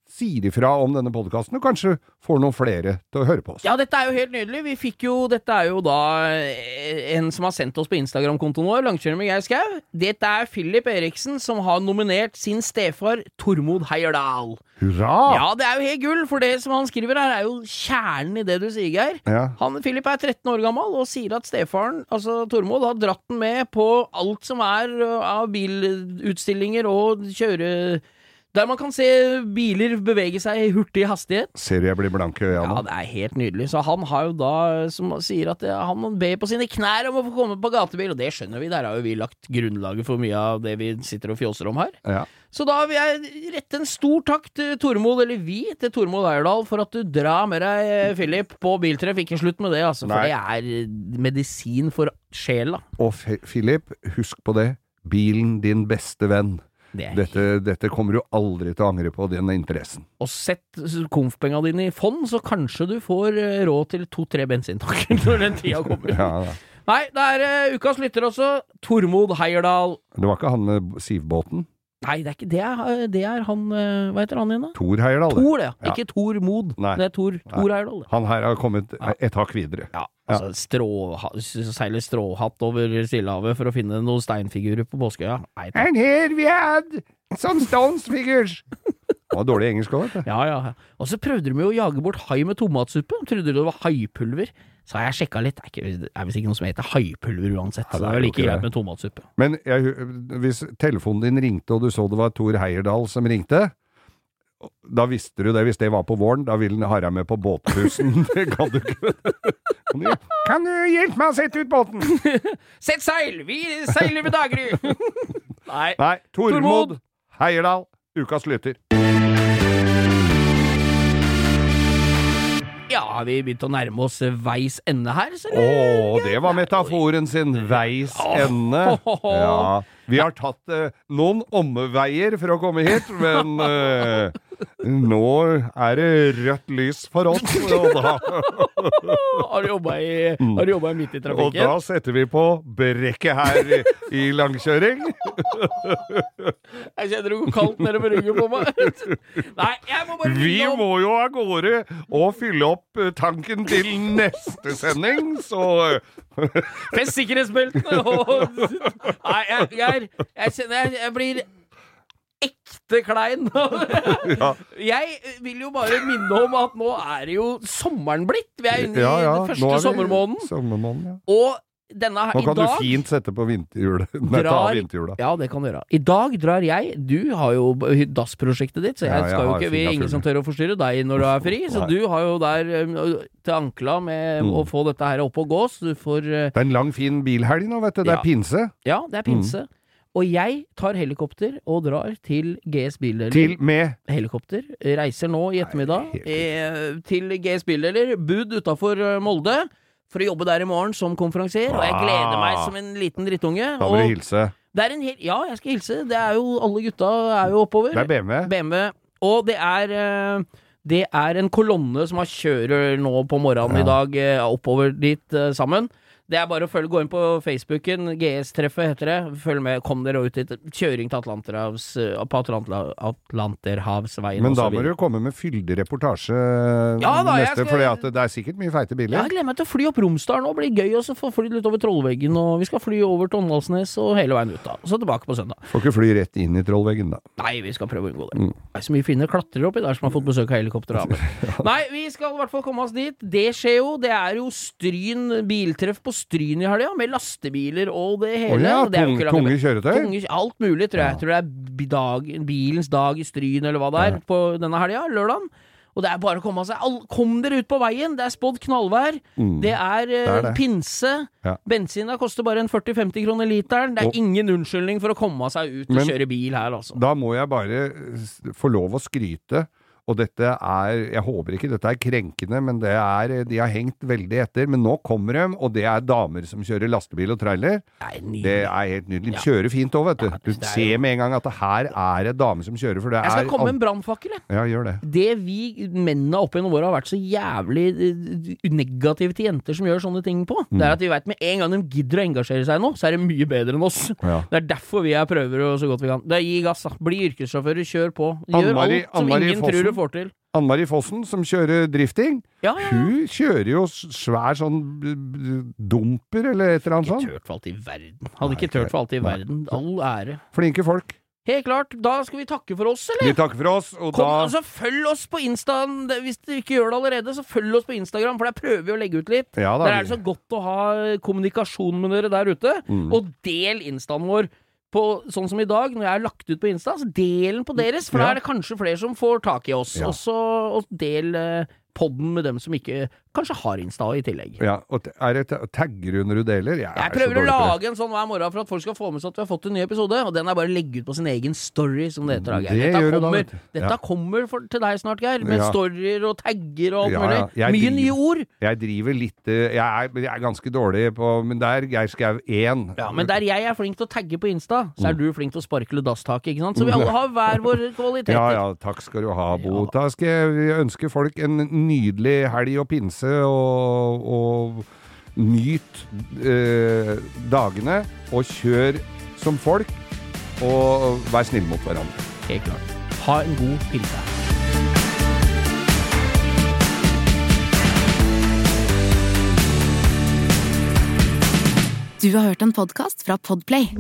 Speaker 2: sier ifra om denne podkasten, og kanskje får noen flere til å høre på oss.
Speaker 4: Ja, dette er jo helt nydelig. Vi fikk jo Dette er jo da eh, en som har sendt oss på Instagram-kontoen vår, Langkjører med Geir Skau. Dette er Philip Eriksen, som har nominert sin stefar Tormod Heierdal.
Speaker 2: Hurra!
Speaker 4: Ja, det er jo helt gull, for det som han skriver her, er jo kjernen i det du sier, Geir.
Speaker 2: Ja.
Speaker 4: Han, Philip er 13 år gammel og sier at stefaren, altså Tormod, har dratt den med på alt som er uh, av bilutstillinger og kjøre... Der man kan se biler bevege seg i hurtig hastighet.
Speaker 2: Ser jeg blir blank i øya
Speaker 4: Ja, det er helt nydelig. Så han har jo da, som sier at han ber på sine knær om å få komme på gatebil, og det skjønner vi. Der har jo vi lagt grunnlaget for mye av det vi sitter og fjåser om her.
Speaker 2: Ja.
Speaker 4: Så da vil jeg rette en stor takk til Tormod, eller vi, til Tormod Eierdal, for at du drar med deg Philip på biltreff. Ikke slutt med det, altså, for
Speaker 2: Nei.
Speaker 4: det er medisin for sjela.
Speaker 2: Og Philip, husk på det. Bilen din beste venn.
Speaker 4: Det
Speaker 2: Dette, dette kommer du aldri til å angre på, den interessen.
Speaker 4: Og sett konfpenga dine i fond, så kanskje du får eh, råd til to-tre bensintanker når den tida kommer.
Speaker 2: Ja, da.
Speaker 4: Nei, det er uh, ukas lytter også. Tormod Heierdal.
Speaker 2: Det var ikke han med sivbåten?
Speaker 4: Nei, det er ikke det. Er, det er han eh, Hva heter han igjen, da?
Speaker 2: Tor Heyerdahl.
Speaker 4: Tor.
Speaker 2: Ja.
Speaker 4: Ikke Tor Mod.
Speaker 2: Nei.
Speaker 4: Det er Tor, Tor Heyerdahl.
Speaker 2: Han her har kommet et hakk videre.
Speaker 4: Ja, altså strå, seiler stråhatt over Stillehavet for å finne noen steinfigurer på Påskeøya.
Speaker 2: And here we had some stones figures. Det var dårlig engelsk òg, vet du.
Speaker 4: Ja, ja. Og så prøvde de jo å jage bort hai med tomatsuppe. De Trodde det var haipulver. Så har jeg sjekka litt. Det er, ikke, det er visst ikke noe som heter haipulver uansett.
Speaker 2: Ja,
Speaker 4: så
Speaker 2: det er jo
Speaker 4: like
Speaker 2: ikke
Speaker 4: greit med tomatsuppe.
Speaker 2: Men jeg, hvis telefonen din ringte, og du så det var Tor Heierdal som ringte, da visste du det. Hvis det var på våren, da ville den ha deg med på båtbussen. Det kan du ikke. Kan du, hjelpe meg å sette ut båten?
Speaker 4: Sett seil! Vi seiler ved daggry! Nei.
Speaker 2: Nei, Tormod
Speaker 4: Tormod.
Speaker 2: Heierdal. ukas lytter.
Speaker 4: Ja, har vi begynt å nærme oss veis ende her,
Speaker 2: Å, det var metaforen sin. Veis ende. Ja. Vi har tatt eh, noen omveier for å komme hit, men eh, nå er det rødt lys for oss. Og da,
Speaker 4: Har du jobba midt i
Speaker 2: og da setter vi på brekket her i, langkjøring.
Speaker 4: Jeg kjenner det går kaldt nedover ryggen på meg. Nei, jeg må bare
Speaker 2: Vi må jo av gårde og fylle opp eh, tanken til neste sending, så
Speaker 4: Fest sikkerhetsbeltene og Nei, jeg, jeg, jeg kjenner jeg blir ekte klein.
Speaker 2: Ja.
Speaker 4: Jeg vil jo bare minne om at nå er det jo sommeren blitt. Vi er inne i
Speaker 2: Ja, ja,
Speaker 4: den første
Speaker 2: er
Speaker 4: sommermåneden.
Speaker 2: Sommermåneden, ja.
Speaker 4: Og denne
Speaker 2: her,
Speaker 4: Nå
Speaker 2: kan
Speaker 4: dag
Speaker 2: du fint sette på vinterhjulet. Nei, ta vinterhjula.
Speaker 4: Ja, det kan du gjøre. I dag drar jeg Du har jo dassprosjektet ditt, så jeg
Speaker 2: Ja,
Speaker 4: skal jo ikke Vi er ingen som tør å forstyrre deg når du er fri, så
Speaker 2: Nei.
Speaker 4: du har jo der um, til ankla med
Speaker 2: Mm.
Speaker 4: å få dette her opp og gås. Du får uh,
Speaker 2: Det er en lang, fin bilhelg nå, vet du. Det
Speaker 4: Ja.
Speaker 2: er pinse.
Speaker 4: Ja, det er pinse.
Speaker 2: Mm.
Speaker 4: Og jeg tar helikopter og drar til GS Bildeler.
Speaker 2: Til med
Speaker 4: Helikopter. Reiser nå i ettermiddag
Speaker 2: Nei,
Speaker 4: eh, til GS Bildeler, Bud utafor Molde. For å jobbe der i morgen som konferansier, og jeg gleder meg som en liten drittunge.
Speaker 2: Da må du hilse.
Speaker 4: det er en hel, ja, jeg skal hilse. Det er jo Alle gutta er jo oppover.
Speaker 2: Det er BMW.
Speaker 4: BMW. Og det er eh, Det er en kolonne som har kjører nå på morgenen
Speaker 2: Ja.
Speaker 4: i dag eh, oppover dit eh, sammen. Det er bare å følge, gå inn på Facebooken. GS-treffet heter det. Følg med. Kom dere ut dit. Kjøring til Atlanterhavs, eh, på Atlantla, Atlanterhavsveien
Speaker 2: Men da må du komme med fyldig reportasje
Speaker 4: Ja da,
Speaker 2: neste,
Speaker 4: skal-
Speaker 2: fordi at det er sikkert mye feite
Speaker 4: Ja,
Speaker 2: biler.
Speaker 4: jeg gleder meg til å fly opp Romsdalen nå. bli gøy, gøy så få fly litt over Trollveggen. Og vi skal fly over til Åndalsnes og hele veien ut, da. Og så tilbake på søndag.
Speaker 2: Får ikke fly rett inn i trollveggen, da.
Speaker 4: Nei, vi skal prøve å unngå det.
Speaker 2: Mm.
Speaker 4: Det er så mye fine klatrere oppi der som har fått besøk av helikopter. Nei, vi skal i hvert fall komme oss dit. Det skjer jo. Det er jo Stryn biltreff på Stryn i helga, med lastebiler og det hele.
Speaker 2: Oh, ja,
Speaker 4: det
Speaker 2: tung, tunge kjøretøy?
Speaker 4: Tunge, alt mulig, tror jeg.
Speaker 2: Ja.
Speaker 4: Jeg tror det er dag, bilens dag i Stryn, eller hva det er,
Speaker 2: Ja.
Speaker 4: på denne helga, lørdagen. Og det er bare å komme seg all, Kom dere ut på veien! Det er spådd knallvær.
Speaker 2: Mm.
Speaker 4: Det er, eh,
Speaker 2: Det er det.
Speaker 4: pinse.
Speaker 2: Ja.
Speaker 4: Bensina koster bare en 40-50 kroner literen. Det er
Speaker 2: Og-
Speaker 4: ingen unnskyldning for å komme seg ut og kjøre bil her, altså.
Speaker 2: Da må jeg bare få lov å skryte. Og dette er Jeg håper ikke dette er krenkende, men det er De har hengt veldig etter. Men nå kommer de, og det er damer som kjører lastebil og trailer.
Speaker 4: Det er.
Speaker 2: Det er helt nydelig. De kjører fint òg, vet du.
Speaker 4: Ja,
Speaker 2: Du
Speaker 4: er
Speaker 2: ser med en gang at det her er det dame som kjører, for det
Speaker 4: Jeg skal
Speaker 2: er
Speaker 4: komme med en brannfakkel, jeg.
Speaker 2: Ja, gjør det.
Speaker 4: Det vi mennene opp gjennom åra har vært så jævlig eh, negative til jenter som gjør sånne ting på, det
Speaker 2: Mm.
Speaker 4: er at vi veit med en gang de gidder å engasjere seg nå, så er det mye bedre enn oss.
Speaker 2: Ja.
Speaker 4: Det er derfor vi er prøver så godt vi kan. Det er Gi gass, da. Bli yrkessjåfører, kjør på. Gjør alt som ingen tror du får til.
Speaker 2: Anne Marie Fossen, som kjører drifting,
Speaker 4: Ja, ja,
Speaker 2: hun kjører jo svær sånn dumper, eller et eller annet
Speaker 4: Ikke
Speaker 2: sånt.
Speaker 4: tørt for alt i verden. Hadde ikke tørt for alt i verden. All ære.
Speaker 2: Flinke folk.
Speaker 4: Helt klart. Da skal vi takke for oss, eller?
Speaker 2: Vi takker for oss, og
Speaker 4: Kom,
Speaker 2: da
Speaker 4: altså, følg oss på Insta hvis du ikke gjør det allerede. Så følg oss på Instagram, for der prøver vi å legge ut litt.
Speaker 2: Ja.
Speaker 4: Der er det så godt å ha kommunikasjon med dere der ute.
Speaker 2: Mm.
Speaker 4: Og del instaen vår. På sånn som i dag, når jeg har lagt ut på Insta, så del den på deres, for
Speaker 2: Ja.
Speaker 4: da er det kanskje flere som får tak i oss.
Speaker 2: Ja.
Speaker 4: Og så og del eh, podden med dem som ikke kanskje har Insta i tillegg.
Speaker 2: Ja, og er det tagger du når du deler? Jeg,
Speaker 4: Jeg prøver å lage en sånn hver morgen for at folk skal få med seg at vi har fått en ny episode, og den er bare å legge ut på sin egen story, som det heter. Geir.
Speaker 2: Det
Speaker 4: Dette
Speaker 2: gjør da,
Speaker 4: kommer,
Speaker 2: du.
Speaker 4: dette
Speaker 2: Ja.
Speaker 4: kommer for, til deg snart, Geir, med
Speaker 2: Ja.
Speaker 4: storyer og tagger og alt
Speaker 2: Ja,
Speaker 4: mulig. Mye
Speaker 2: driver-
Speaker 4: nye ord.
Speaker 2: Jeg driver litt eh, Jeg er, jeg er ganske dårlig på Men der, Geir Skau 1
Speaker 4: Ja, men der jeg er flink til å tagge på Insta, så er
Speaker 2: Mm.
Speaker 4: du flink til å sparkle dasstaket, ikke sant? Så vi alle har hver vår kvalitet.
Speaker 2: Ja, ja, takk skal du ha, Bo. Da skal jeg ønske folk en nydelig helg og pinse, og, og nyt eh, dagene, og kjør som folk, og vær snill mot hverandre.
Speaker 4: Helt klart. Ha en god pinse.
Speaker 1: Du har hørt en podkast fra Podplay.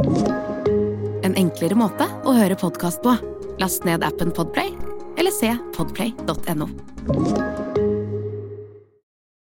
Speaker 1: En enklere måte å høre podkast på. Last ned appen Podplay, eller se podplay.no.